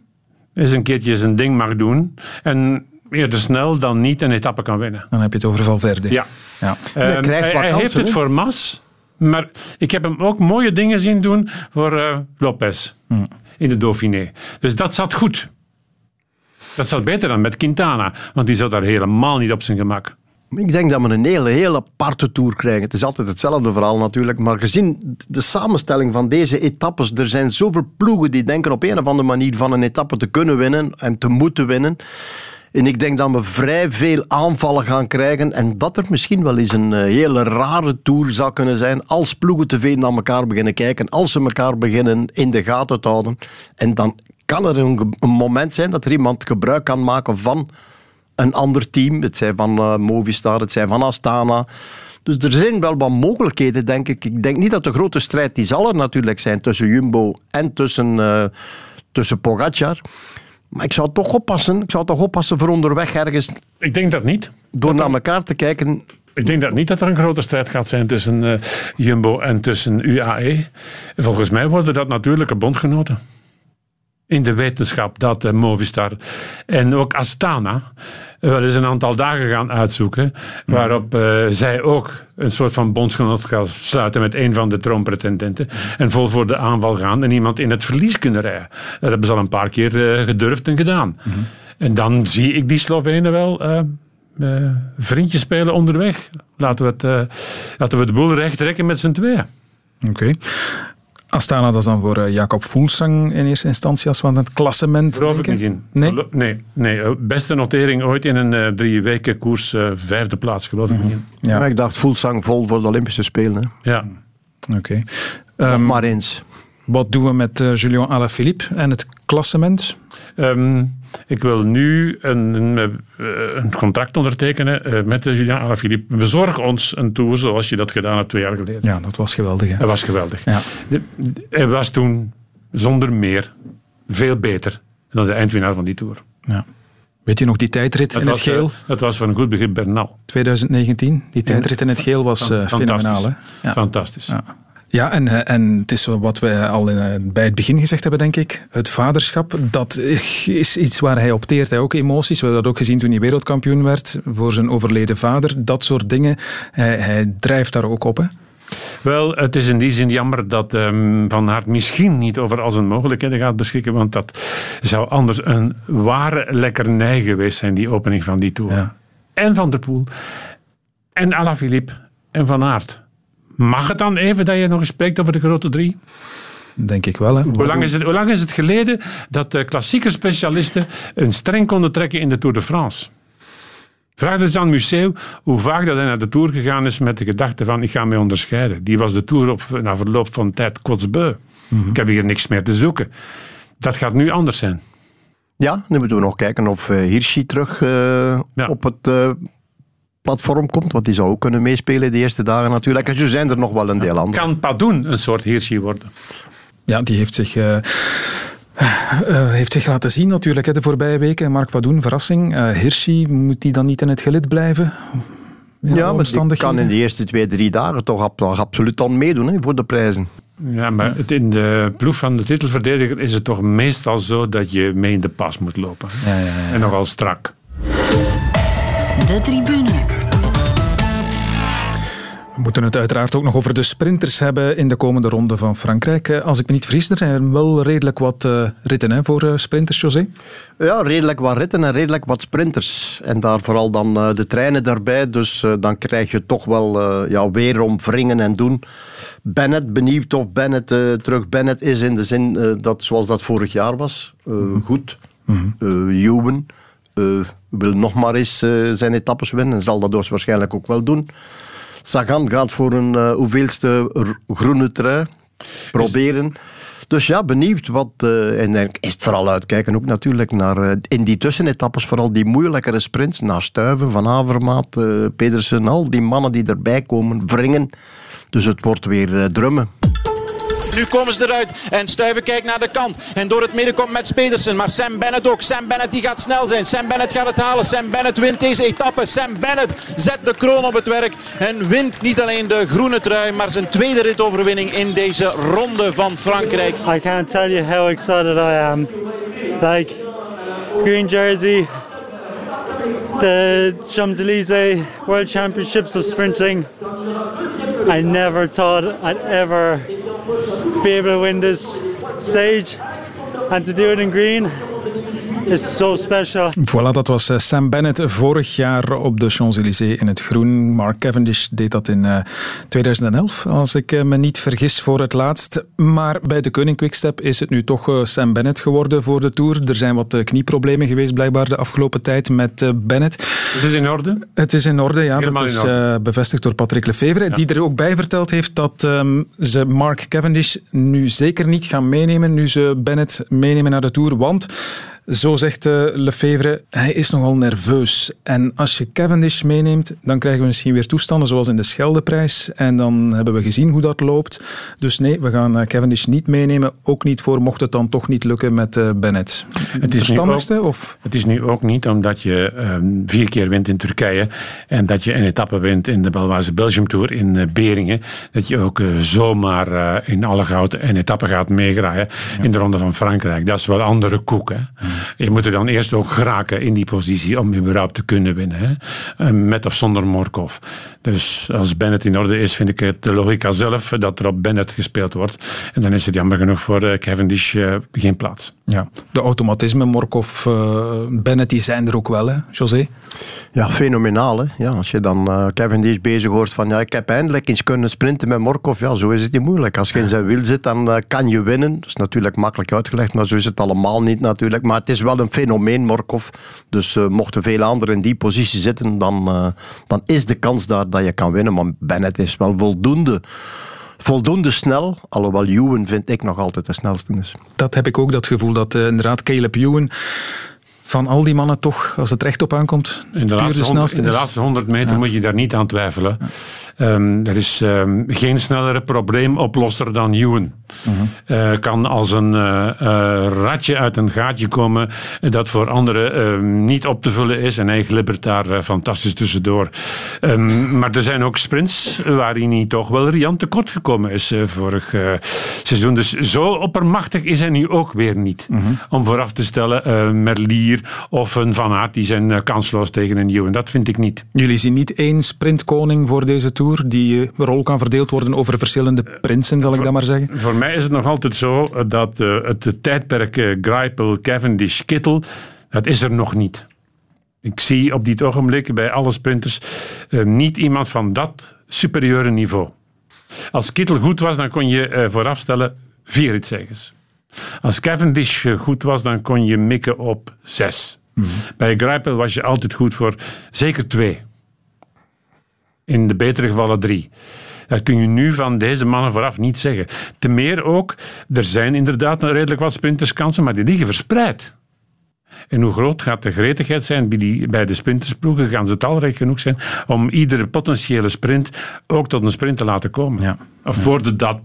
eens een keertje zijn ding mag doen. En eerder snel dan niet een etappe kan winnen. Dan heb je het over Valverde. Ja. Ja. En hij krijgt heeft het voor Mas. Maar ik heb hem ook mooie dingen zien doen voor eh, Lopez. Hmm. In de Dauphiné. Dus dat zat goed. Dat zat beter dan met Quintana. Want die zat daar helemaal niet op zijn gemak. Ik denk dat we een hele, hele aparte tour krijgen. Het is altijd hetzelfde verhaal natuurlijk, maar gezien de samenstelling van deze etappes, er zijn zoveel ploegen die denken op een of andere manier van een etappe te kunnen winnen en te moeten winnen. En ik denk dat we vrij veel aanvallen gaan krijgen en dat er misschien wel eens een eh, hele rare tour zou kunnen zijn als ploegen te veel naar elkaar beginnen kijken, als ze elkaar beginnen in de gaten te houden. En dan kan er een, een moment zijn dat er iemand gebruik kan maken van een ander team. Het zijn van eh, Movistar, het zijn van Astana. Dus er zijn wel wat mogelijkheden, denk ik. Ik denk niet dat de grote strijd, die zal er natuurlijk zijn tussen Jumbo en tussen, eh tussen Pogacar. Maar ik zou toch oppassen. Ik zou toch oppassen voor onderweg ergens Ik denk dat niet. door naar elkaar te kijken. Ik denk dat niet dat er een grote strijd gaat zijn tussen eh, Jumbo en tussen UAE. Volgens mij worden dat natuurlijke bondgenoten. In de wetenschap dat Movistar en ook Astana wel eens een aantal dagen gaan uitzoeken. Waarop eh, zij ook een soort van bondsgenoot gaan sluiten met een van de troompretendenten. En vol voor de aanval gaan en iemand in het verlies kunnen rijden. Dat hebben ze al een paar keer eh, gedurfd en gedaan. En dan zie ik die Slovenen wel eh, vriendjes spelen onderweg. Laten we, het, laten we de boel recht trekken met z'n tweeën. Oké. Astana, dat is dan voor eh, Jacob Fuglsang in eerste instantie als we aan het klassement Geloof ik niet in. Nee? Nee, nee. eh, Beste notering ooit in een eh, drie weken koers, vijfde plaats, geloof ik niet in. Ja. Maar ik dacht, Voelsang vol voor de Olympische Spelen. Hè. Ja. Oké. Nog Ehm, maar eens. Wat doen we met Julien Alaphilippe en het klassement? Ehm, ik wil nu een, een, een contract ondertekenen eh, met Julian Alaphilippe. Bezorg ons een tour zoals je dat gedaan hebt twee jaar geleden. Ja, dat was geweldig. Hè? Dat was geweldig. Ja. Hij was toen zonder meer veel beter dan de eindwinnaar van die tour. Ja. Weet je nog die tijdrit Dat in het was, eh, geel? dat was van een goed begrip Bernal. 2019. Die tijdrit in het geel was eh, Fantastisch. fenomenaal. Hè? Ja. Fantastisch. Ja. Ja, en, eh, en het is wat wij al in, eh, bij het begin gezegd hebben, denk ik. Het vaderschap, dat is iets waar hij opteert. Hij ook emoties. We hebben dat ook gezien toen hij wereldkampioen werd voor zijn overleden vader. Dat soort dingen. Hij, hij drijft daar ook op. Hè? Wel, het is in die zin jammer dat ehm, Van Aert misschien niet over al zijn mogelijkheden gaat beschikken, want dat zou anders een ware lekkernij geweest zijn, die opening van die Tour. En Van der Poel, en Alaphilippe, en Van Aert. Mag het dan even dat je nog eens spreekt over de grote drie? Denk ik wel. Hè? Hoe lang, is het, hoe lang is het geleden dat de klassieke specialisten een streng konden trekken in de Tour de France? Vraag dus aan Museeuw hoe vaak dat hij naar de Tour gegaan is met de gedachte van ik ga mij onderscheiden. Die was de Tour op, na verloop van tijd kotsbeu. Ik heb hier niks meer te zoeken. Dat gaat nu anders zijn. Ja, nu moeten we nog kijken of eh, Hirschi terug eh, op het eh, platform komt. Want die zou ook kunnen meespelen de eerste dagen natuurlijk. En zo zijn er nog wel een deel anderen. Kan Padoen een soort Hirschi worden? Ja, die heeft zich, eh, eh, heeft zich laten zien natuurlijk hè, de voorbije weken. Mark Padoen, verrassing. Eh Hirschi, moet die dan niet in het gelid blijven? Ja, maar die kan in de eerste twee, drie dagen toch ab- toch absoluut dan meedoen hè, voor de prijzen. Ja, maar het, in de ploeg van de titelverdediger is het toch meestal zo dat je mee in de pas moet lopen. En nogal strak. De tribune. We moeten het uiteraard ook nog over de sprinters hebben in de komende ronde van Frankrijk. Eh, Als ik me niet vergis, er zijn wel redelijk wat eh, ritten hè, voor eh, sprinters, José. Ja, redelijk wat ritten en redelijk wat sprinters. En daar vooral dan eh, de treinen daarbij. Dus dan krijg je toch wel eh, ja, weer om wringen en doen. Bennett, benieuwd of Bennett terug Bennett is in de zin dat zoals dat vorig jaar was. Eh, Goed. Eh eh, wil nog maar eens eh, zijn etappes winnen en zal dat dus waarschijnlijk ook wel doen. Sagan gaat voor een eh, hoeveelste groene trui proberen. Dus ja, benieuwd wat. eh, en is het vooral uitkijken ook natuurlijk naar in die tussenetappes, vooral die moeilijkere sprints. Naar Stuiven, Van Avermaat, eh, Pedersen, al die mannen die erbij komen, wringen. Dus het wordt weer drummen. Nu komen ze eruit en Stuiven kijkt naar de kant. En door het midden komt Mats Pedersen. Maar Sam Bennett ook. Sam Bennett die gaat snel zijn. Sam Bennett gaat het halen. Sam Bennett wint deze etappe. Sam Bennett zet de kroon op het werk. En wint niet alleen de groene trui, maar zijn tweede ritoverwinning in deze ronde van Frankrijk. I can't tell you how excited I am. Like, green jersey, the Champs-Élysées World Championships of Sprinting. I never thought I'd ever be able to win this stage. And to do it in green is so special. Voilà, dat was eh, Sam Bennett vorig jaar op de Champs-Élysées in het groen. Mark Cavendish deed dat in eh, 2011, als ik eh, me niet vergis, voor het laatst. Maar bij de Koning Quickstep is het nu toch eh, Sam Bennett geworden voor de Tour. Er zijn wat eh, knieproblemen geweest blijkbaar de afgelopen tijd met eh, Bennett. Is het in orde? Het is in orde, ja. Helemaal dat is eh, bevestigd door Patrick Lefevre, die er ook bij verteld heeft dat ehm, ze Mark Cavendish nu zeker niet gaan meenemen, nu ze Bennett meenemen naar de Tour, want... Zo zegt eh, Lefevre, hij is nogal nerveus. En als je Cavendish meeneemt, dan krijgen we misschien weer toestanden zoals in de Scheldeprijs. En dan hebben we gezien hoe dat loopt. Dus nee, we gaan eh, Cavendish niet meenemen. Ook niet voor mocht het dan toch niet lukken met eh, Bennett. Het is, verstandigste? ook, Of? het is nu ook niet omdat je ehm, vier keer wint in Turkije en dat je een etappe wint in de Belwaze Belgium Tour in Beringen, dat je ook zomaar in alle goud en etappen gaat meegraaien in de Ronde van Frankrijk. Dat is wel andere koek. Hè? Je moet er dan eerst ook geraken in die positie om überhaupt te kunnen winnen. Hè? Eh, Met of zonder Morkov. Dus als Bennett in orde is, vind ik het de logica zelf dat er op Bennett gespeeld wordt. En dan is het jammer genoeg voor eh, Cavendish eh, geen plaats. Ja, de automatismen, Morkov, eh, Bennett, die zijn er ook wel, hè, José? Ja, fenomenaal. Hè? Ja, als je dan eh Cavendish bezig hoort van ja, ik heb eindelijk eens kunnen sprinten met Morkov. Ja, zo is het niet moeilijk. Als je in zijn wiel zit, dan kan je winnen. Dat is natuurlijk makkelijk uitgelegd, maar zo is het allemaal niet natuurlijk. Maar het is wel een fenomeen, Morkov. Dus eh, mochten veel anderen in die positie zitten, dan, eh, dan is de kans daar dat je kan winnen. Maar Bennett is wel voldoende voldoende snel. Alhoewel Ewan vind ik nog altijd de snelste is. Dat heb ik ook, dat gevoel dat uh, inderdaad Caleb Ewan van al die mannen toch, als het recht op aankomt, in de, laatste, 100, in de laatste 100 meter ja. moet je daar niet aan twijfelen. Ja. Um, er is um, geen snellere probleemoplosser dan Ewan. -huh. uh, kan als een uh, ratje uit een gaatje komen dat voor anderen ehm, niet op te vullen is. En hij glibbert daar fantastisch tussendoor. maar er zijn ook sprints waarin hij toch wel riant tekort gekomen is vorig seizoen. Dus zo oppermachtig is hij nu ook weer niet. -huh. Om vooraf te stellen, Merlier of een Van Aert, die zijn kansloos tegen een Ewan. Dat vind ik niet. Jullie zien niet één sprintkoning voor deze Tour? Die rol kan verdeeld worden over verschillende prinsen, zal ik dat maar zeggen? Voor mij is het nog altijd zo dat uh, het tijdperk uh, Greipel, Cavendish, Kittel, dat is er nog niet. Ik zie op dit ogenblik bij alle sprinters uh, niet iemand van dat superieure niveau. Als Kittel goed was, dan kon je vooraf stellen vier ritzegers. Als Cavendish goed was, dan kon je mikken op zes. Mm -hmm. Bij Greipel was je altijd goed voor zeker twee in de betere gevallen drie. Dat kun je nu van deze mannen vooraf niet zeggen. Te meer ook, er zijn inderdaad redelijk wat sprinterskansen, maar die liggen verspreid. En hoe groot gaat de gretigheid zijn bij, die, bij de sprintersploegen? Gaan ze talrijk genoeg zijn om iedere potentiële sprint ook tot een sprint te laten komen? Ja. Of ja. worden dat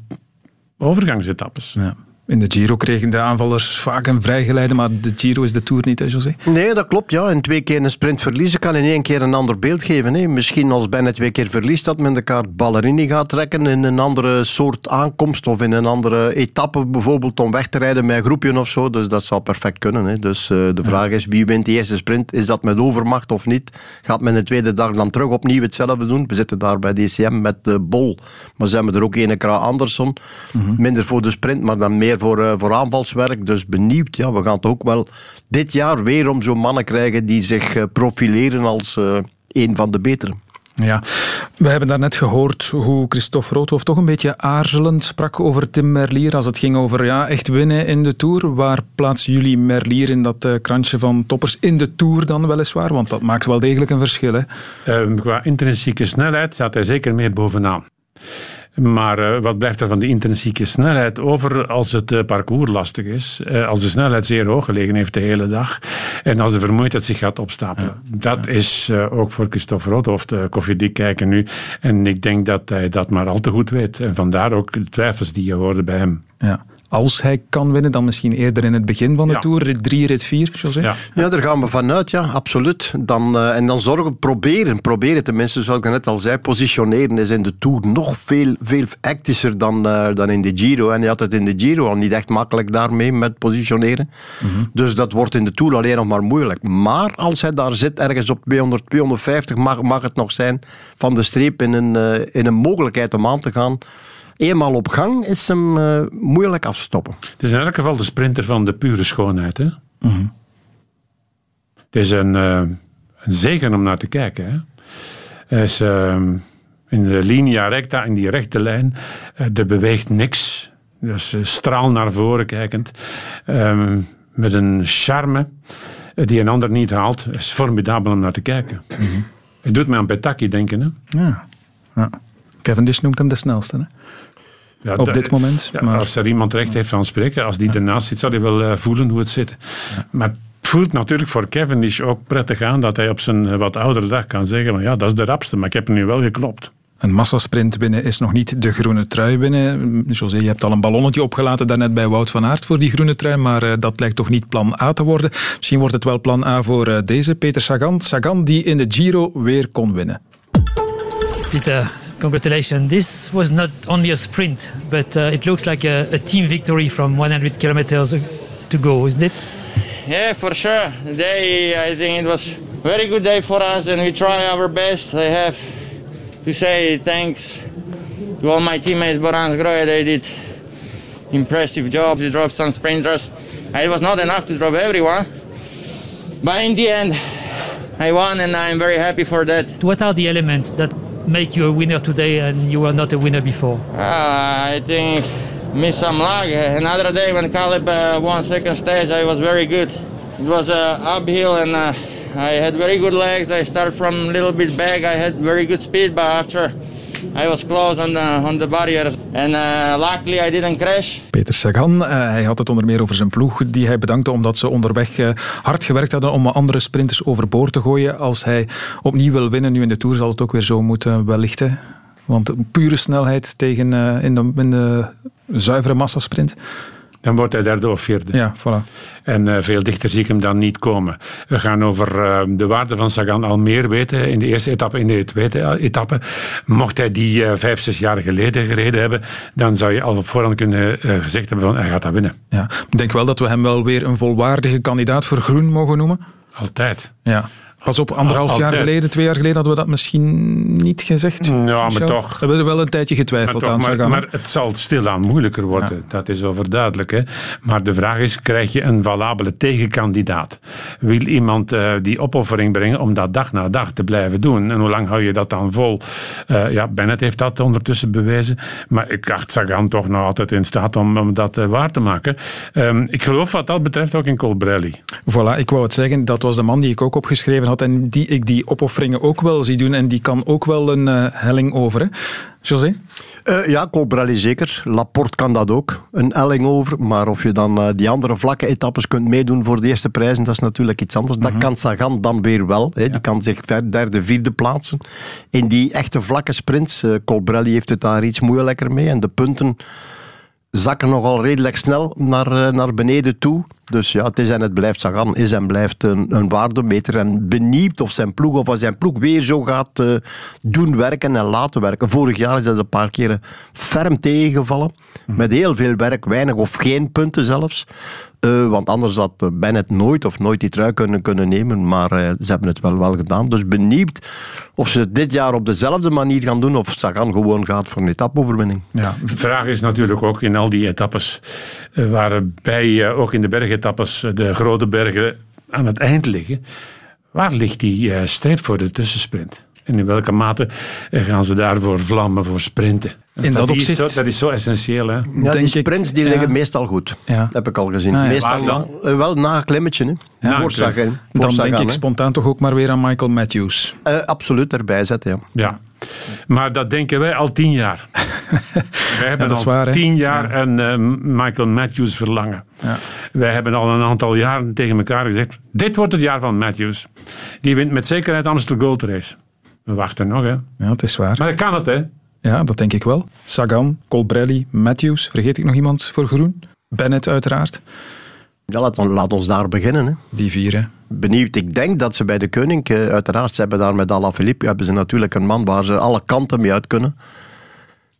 overgangsetappes? Ja. In de Giro kregen de aanvallers vaak een vrijgeleide, maar de Giro is de Tour niet, hè, José? Nee, dat klopt. Ja. En twee keer een sprint verliezen kan in één keer een ander beeld geven. Hè. Misschien als bijna twee keer verliest, dat men de kaart Ballerini gaat trekken in een andere soort aankomst of in een andere etappe, bijvoorbeeld om weg te rijden met een groepje of zo. Dus dat zou perfect kunnen. Hè. Dus uh, de vraag is, wie wint die eerste sprint? Is dat met overmacht of niet? Gaat men de tweede dag dan terug opnieuw hetzelfde doen? We zitten daar bij DCM met de Bol, maar ze hebben er ook ene Kra Anderson. Mm -hmm. Minder voor de sprint, maar dan meer voor, uh, voor aanvalswerk. Dus benieuwd. Ja, we gaan het ook wel dit jaar weer om zo'n mannen krijgen die zich uh, profileren als uh, een van de betere. Ja, we hebben daarnet gehoord hoe Christophe Roodhoff toch een beetje aarzelend sprak over Tim Merlier als het ging over ja, echt winnen in de Tour. Waar plaatsen jullie Merlier in dat uh, krantje van toppers in de Tour dan weliswaar? Want dat maakt wel degelijk een verschil. Hè? Uh, qua intrinsieke snelheid staat hij zeker meer bovenaan. Maar uh, wat blijft er van die intrinsieke snelheid over als het uh, parcours lastig is? Uh, als de snelheid zeer hoog gelegen heeft de hele dag. En als de vermoeidheid zich gaat opstapelen. Ja. Dat ja. is ook voor Christophe Roodhoff koffiedik kijken nu. En ik denk dat hij dat maar al te goed weet. En vandaar ook de twijfels die je hoorde bij hem. Ja. Als hij kan winnen, dan misschien eerder in het begin van de ja. Tour, rit 3, rit 4, José? Ja. ja, daar gaan we vanuit, ja, absoluut. Dan, uh, en dan zorgen, proberen, proberen tenminste, zoals ik net al zei, positioneren is in de Tour nog veel, veel hectischer dan, uh, dan in de Giro. En je had het in de Giro al niet echt makkelijk daarmee met positioneren. Mm -hmm. Dus dat wordt in de Tour alleen nog maar moeilijk. Maar als hij daar zit, ergens op 200, 250, mag, mag het nog zijn van de streep in een, uh, in een mogelijkheid om aan te gaan eenmaal op gang is hem uh, moeilijk af te stoppen. Het is in elk geval de sprinter van de pure schoonheid. Hè? Mm -hmm. Het is een, uh, een zegen om naar te kijken. Hè? Hij is uh, in de linea recta, in die rechte lijn. er beweegt niks. Dus straal naar voren kijkend. Ehm, met een charme die een ander niet haalt. Het is formidabel om naar te kijken. Mm -hmm. Het doet mij aan Petaki denken. Hè? Ja. ja. Cavendish noemt hem de snelste. Hè? Ja, op dit moment. Ja, maar... Als er iemand recht heeft van spreken, als die ja. ernaast zit, zal hij wel uh, voelen hoe het zit. Maar het voelt natuurlijk voor Cavendish ook prettig aan dat hij op zijn wat oudere dag kan zeggen: van, ja, dat is de rapste, maar ik heb hem nu wel geklopt. Een massasprint binnen is nog niet de groene trui binnen. José, je hebt al een ballonnetje opgelaten daarnet bij Wout van Aert voor die groene trui, maar uh, dat lijkt toch niet plan A te worden. Misschien wordt het wel plan A voor uh, deze, Peter Sagan. Sagan die in de Giro weer kon winnen. Pieter, congratulations. This was not only a sprint, but uh, it looks like a, a, team victory from 100 kilometers to go, isn't it? Yeah, for sure. Today, I think it was very good day for us, and we try our best. I have to say thanks to all my teammates, Borans Grohe. They did impressive job. They dropped some sprinters. It was not enough to drop everyone, but in the end, I won, and I'm very happy for that. What are the elements that make you a winner today and you were not a winner before? Uh, I think miss some luck. Another day when Caleb uh, won second stage, I was very good. It was uh, uphill and I had very good legs. I started from a little bit back. I had very good speed, but after I was close on the, on the barriers. And uh, luckily I didn't crash. Peter Sagan, uh, hij had het onder meer over zijn ploeg, die hij bedankte omdat ze onderweg uh, hard gewerkt hadden om andere sprinters overboord te gooien. Als hij opnieuw wil winnen, nu in de Tour, zal het ook weer zo moeten wellicht. Hè? Want pure snelheid tegen, in, de, in de zuivere massasprint. Dan wordt hij derde of vierde. Ja, voilà. En uh, veel dichter zie ik hem dan niet komen. We gaan over uh, de waarde van Sagan al meer weten in de eerste etappe. In de tweede etappe, mocht hij die uh, vijf, zes jaar geleden gereden hebben, dan zou je al op voorhand kunnen gezegd hebben van hij gaat dat winnen. Ja. Ik denk wel dat we hem wel weer een volwaardige kandidaat voor groen mogen noemen. Altijd. Ja. Pas op anderhalf Altijd. jaar geleden, twee jaar geleden, hadden we dat misschien niet gezegd. Ja, maar Michel? toch. We hebben er wel een tijdje getwijfeld maar, aan toch, maar, maar het zal stilaan moeilijker worden. Dat is overduidelijk. Hè? Maar de vraag is, krijg je een valabele tegenkandidaat? Wil iemand uh, die opoffering brengen om dat dag na dag te blijven doen? En hoe lang hou je dat dan vol? Uh, ja, Bennett heeft dat ondertussen bewezen. Maar ik acht Sagan toch nog altijd in staat om, om dat uh, waar te maken. Um, ik geloof wat dat betreft ook in Colbrelli. Voilà, ik wou het zeggen. Dat was de man die ik ook opgeschreven had en die ik die opofferingen ook wel zie doen. En die kan ook wel een uh, helling over. Hè? José? Uh, ja, Colbrelli zeker. Laporte kan dat ook. Een helling over. Maar of je dan uh, die andere vlakke etappes kunt meedoen voor de eerste prijzen, dat is natuurlijk iets anders. Dat -huh. kan Sagan dan weer wel. Hè. Die kan zich derde, vierde plaatsen. In die echte vlakke sprints. Colbrelli heeft het daar iets moeilijker mee. En de punten zakken nogal redelijk snel naar, naar beneden toe. Dus ja, het is en het blijft Sagan, is en blijft een, een waardemeter. En benieuwd of zijn ploeg of als zijn ploeg weer zo gaat uh, doen werken en laten werken. Vorig jaar is dat een paar keren ferm tegengevallen. Met heel veel werk, weinig of geen punten zelfs. Uh, want anders had Bennett nooit of nooit die trui kunnen, kunnen nemen. Maar ze hebben het wel, wel gedaan. Dus benieuwd of ze het dit jaar op dezelfde manier gaan doen. Of Sagan gewoon gaat voor een etapoverwinning. Ja, de vraag is natuurlijk ook in al die etappes. Waarbij ook in de bergetappes de grote bergen aan het eind liggen. Waar ligt die streep voor de tussensprint? En in welke mate gaan ze daarvoor vlammen voor sprinten? In dat, dat opzicht... Is zo, dat is zo essentieel. Hè? Ja, die sprints die liggen ja. meestal goed. Ja. Dat heb ik al gezien. Ah, ja. Meestal dan? wel na een klimmetje. Hè. Ja, voor Sagan. Dan denk ik spontaan toch ook maar weer aan Michael Matthews. Uh, absoluut erbij zetten, ja. Ja. Maar dat denken wij al tien jaar. wij hebben al waar, tien jaar ja. een uh, Michael Matthews verlangen. Ja. Wij hebben al een aantal jaren tegen elkaar gezegd: dit wordt het jaar van Matthews. Die wint met zekerheid Amstel Gold Race. We wachten nog, hè. Ja, het is waar. Maar dat kan het, hè. Ja, dat denk ik wel. Sagan, Colbrelli, Matthews. Vergeet ik nog iemand voor groen? Bennett uiteraard. Ja, laat, laat ons daar beginnen. Hè. Die vier, hè. Benieuwd. Ik denk dat ze bij de Koning, uiteraard, ze hebben daar met Alaphilippe, hebben ze natuurlijk een man waar ze alle kanten mee uit kunnen.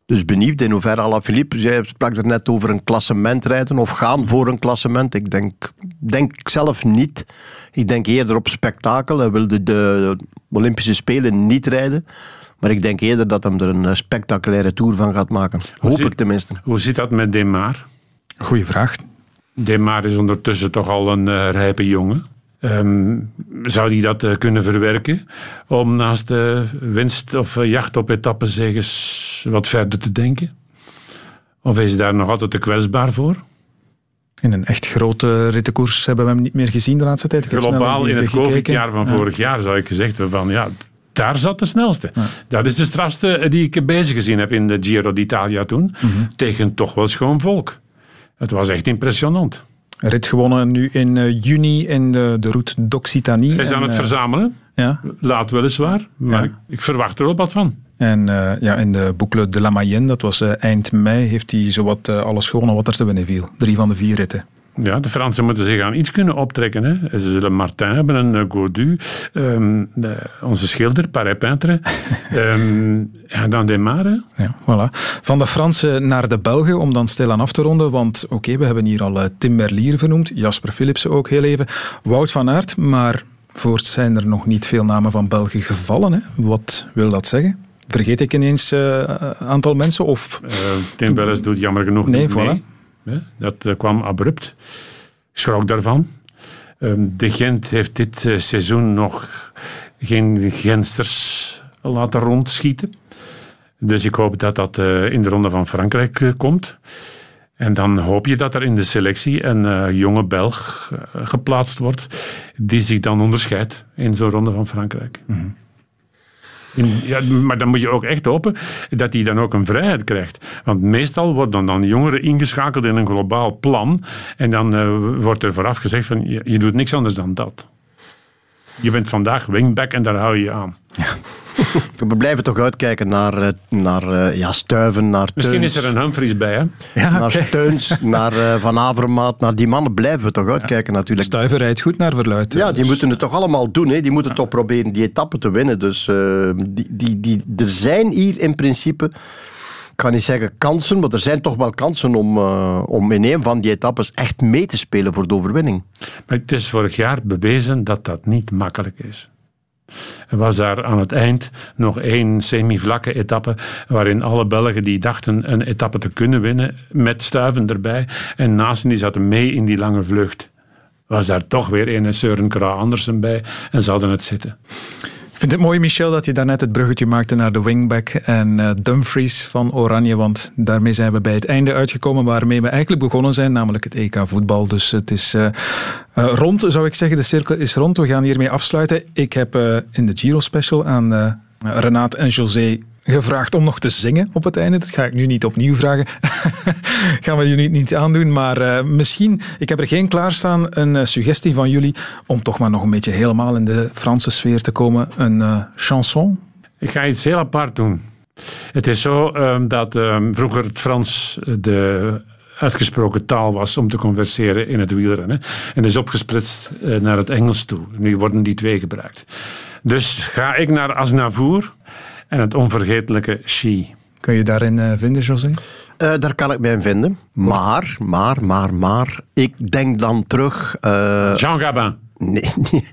Dus benieuwd in hoeverre Alaphilippe, jij sprak er net over een klassement rijden of gaan voor een klassement. Ik denk, denk zelf niet. Ik denk eerder op spektakel. Hij wilde de Olympische Spelen niet rijden. Maar ik denk eerder dat hem er een spectaculaire tour van gaat maken. Hoop zit, ik tenminste. Hoe zit dat met Demar? Goeie vraag. Demar is ondertussen toch al een uh, rijpe jongen. Um, zou hij dat uh, kunnen verwerken? Om naast de winst of jacht op etappezeges wat verder te denken? Of is hij daar nog altijd te kwetsbaar voor? In een echt grote rittenkoers hebben we hem niet meer gezien de laatste tijd. Ik Globaal in het COVID-jaar van ja. vorig jaar zou ik gezegd hebben van ja, daar zat de snelste. Ja. Dat is de strafste die ik bezig gezien heb in de Giro d'Italia toen. Mm -hmm. Tegen toch wel schoon volk. Het was echt impressionant. Rit gewonnen nu in uh, juni in de, de route d'Occitanie. Hij is aan het uh, verzamelen. Ja. Laat weliswaar, maar ja. ik verwacht er ook wat van. En uh, ja, in de Boucle de la Mayenne, dat was eind mei, heeft hij zowat alles gewonnen wat er te winnen viel. Drie van de vier ritten. Ja, de Fransen moeten zich aan iets kunnen optrekken. Hè. Ze zullen Martin hebben, een uh, Godu, um, de, onze schilder, Paré Peintre. um, ja, dan Demare. Ja, voilà. Van de Fransen naar de Belgen, om dan stilaan af te ronden. Want oké, okay, we hebben hier al uh, Tim Merlier vernoemd, Jasper Philipsen ook heel even, Wout van Aert, maar voorts zijn er nog niet veel namen van België gevallen. Hè. Wat wil dat zeggen? Vergeet ik ineens een uh, aantal mensen? Of... Tim Welles doet jammer genoeg nee, niet voilà. mee. Dat uh, kwam abrupt. Ik schrok daarvan. Um, de Gent heeft dit uh, seizoen nog geen Gensters laten rondschieten. Dus ik hoop dat dat uh, in de Ronde van Frankrijk komt. En dan hoop je dat er in de selectie een jonge Belg geplaatst wordt die zich dan onderscheidt in zo'n Ronde van Frankrijk. Mm. Ja, maar dan moet je ook echt hopen dat hij dan ook een vrijheid krijgt. Want meestal worden dan jongeren ingeschakeld in een globaal plan. En dan eh, wordt er vooraf gezegd van je doet niks anders dan dat. Je bent vandaag wingback en daar hou je je aan. We blijven toch uitkijken naar, eh, naar eh, ja, Stuiven, naar Misschien Teuns. is er een Humphries bij, hè? naar Steuns, naar eh, Van Avermaat, naar die mannen blijven we toch uitkijken natuurlijk. Stuiver rijdt goed naar verluid. Ja, die moeten het toch allemaal doen. Hè? Die moeten toch proberen die etappe te winnen. Dus eh, die, die, die, er zijn hier in principe, ik ga niet zeggen kansen, maar er zijn toch wel kansen om, eh, om in een van die etappes echt mee te spelen voor de overwinning. Maar het is vorig jaar bewezen dat dat niet makkelijk is. Er was daar aan het eind nog één semi-vlakke etappe waarin alle Belgen die dachten een etappe te kunnen winnen, met stuiven erbij, en naast die zaten mee in die lange vlucht. Was daar toch weer een Søren Kragh Andersen bij en ze hadden het zitten. Ik vind het mooi, Michel, dat je daarnet het bruggetje maakte naar de wingback en eh, Dumfries van Oranje. Want daarmee zijn we bij het einde uitgekomen waarmee we eigenlijk begonnen zijn, namelijk het EK voetbal. Dus het is eh, eh, rond, zou ik zeggen. De cirkel is rond. We gaan hiermee afsluiten. Ik heb in de Giro Special aan Renaat en José gevraagd om nog te zingen op het einde. Dat ga ik nu niet opnieuw vragen. gaan we jullie niet aandoen. Maar eh, misschien, ik heb er geen klaarstaan, een eh, suggestie van jullie om toch maar nog een beetje helemaal in de Franse sfeer te komen. Een eh, chanson? Ik ga iets heel apart doen. Het is zo ehm, dat ehm, vroeger het Frans de uitgesproken taal was om te converseren in het wielrennen. En is opgesplitst naar het Engels toe. Nu worden die twee gebruikt. Dus ga ik naar Aznavour en het onvergetelijke She. Kun je daarin eh, vinden, José? Eh, daar kan ik mij in vinden. Maar, maar, maar, maar, ik denk dan terug... eh, Jean Gabin. Nee, nee,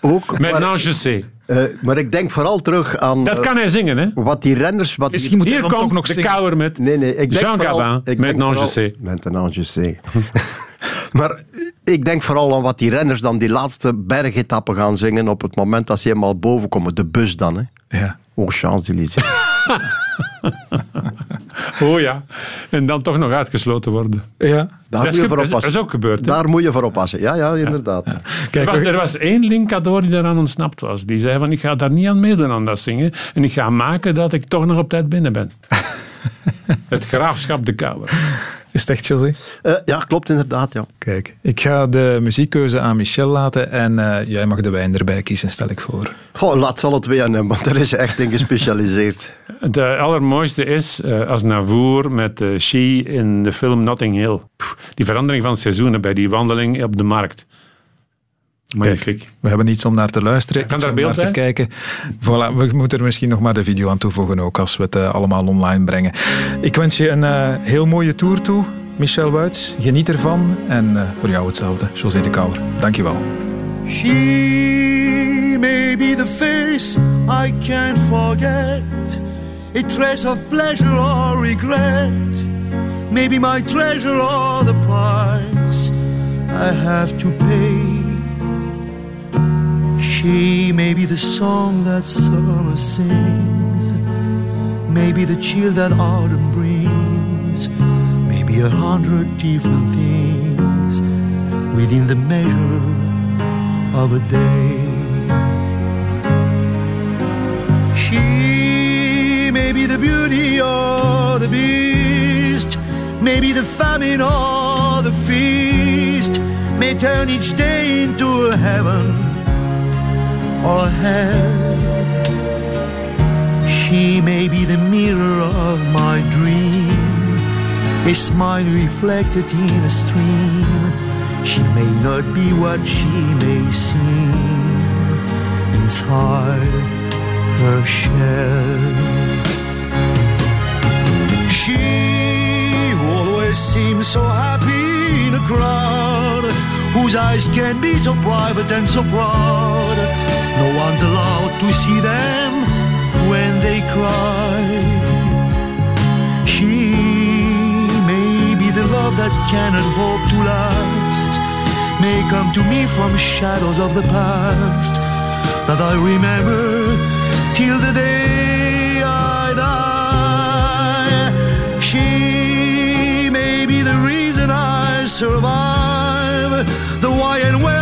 ook. Maintenant je sais. Eh, maar ik denk vooral terug aan... Dat kan hij zingen, hè? Wat die renners... Wat Misschien moet hij Hier dan toch nog de zingen. kouwer met Nee, nee, ik denk Jean vooral- Gabin, ik denk Maintenant je sais. Maintenant je sais. maar ik denk vooral aan wat die renners dan die laatste bergetappen gaan zingen op het moment dat ze helemaal boven komen. De bus dan, hè. Ja. Oh, Champs-Élysées. Oh ja. En dan toch nog uitgesloten worden. Ja. Daar dat, moet is, je voor dat is- oppassen. dat is ook gebeurd. hè? Daar moet je voor oppassen. Ja, ja, inderdaad. er, was, er was één linkador die daaraan ontsnapt was. Die zei van, ik ga daar niet aan meedoen aan dat zingen. En ik ga maken dat ik toch nog op tijd binnen ben. het graafschap de Kouwer. Is het echt, José? Eh, ja, klopt inderdaad, ja. Kijk, ik ga de muziekkeuze aan Michel laten en eh, jij mag de wijn erbij kiezen, stel ik voor. Goh, laat ze alle twee aan hem, want daar is hij echt in gespecialiseerd. Het eh, allermooiste is eh, als Navour met She in de film Notting Hill. Pff, die verandering van seizoenen bij die wandeling op de markt. Magnifiek. We hebben iets om naar te luisteren, Kan iets daar om beeld naar te kijken. Voilà, we moeten er misschien nog maar de video aan toevoegen ook, als we het eh, allemaal online brengen. Ik wens je een eh, heel mooie tour toe, Michel Wuits. Geniet ervan. En eh, voor jou hetzelfde, José de Kouwer. Dankjewel. She may be the face I can't forget, a trace of pleasure or regret, maybe my treasure or the price I have to pay. She may be the song that summer sings, maybe the chill that autumn brings, maybe a hundred different things within the measure of a day. She may be the beauty or the beast, maybe the famine or the feast, may turn each day into a heaven or hell. She may be the mirror of my dream, a smile reflected in a stream. She may not be what she may seem inside her shell. She always seems so happy in a crowd whose eyes can be so private and so proud. No one's allowed to see them when they cry. She may be the love that cannot hope to last, may come to me from shadows of the past that I remember till the day I die. She may be the reason I survive, the why and wherefore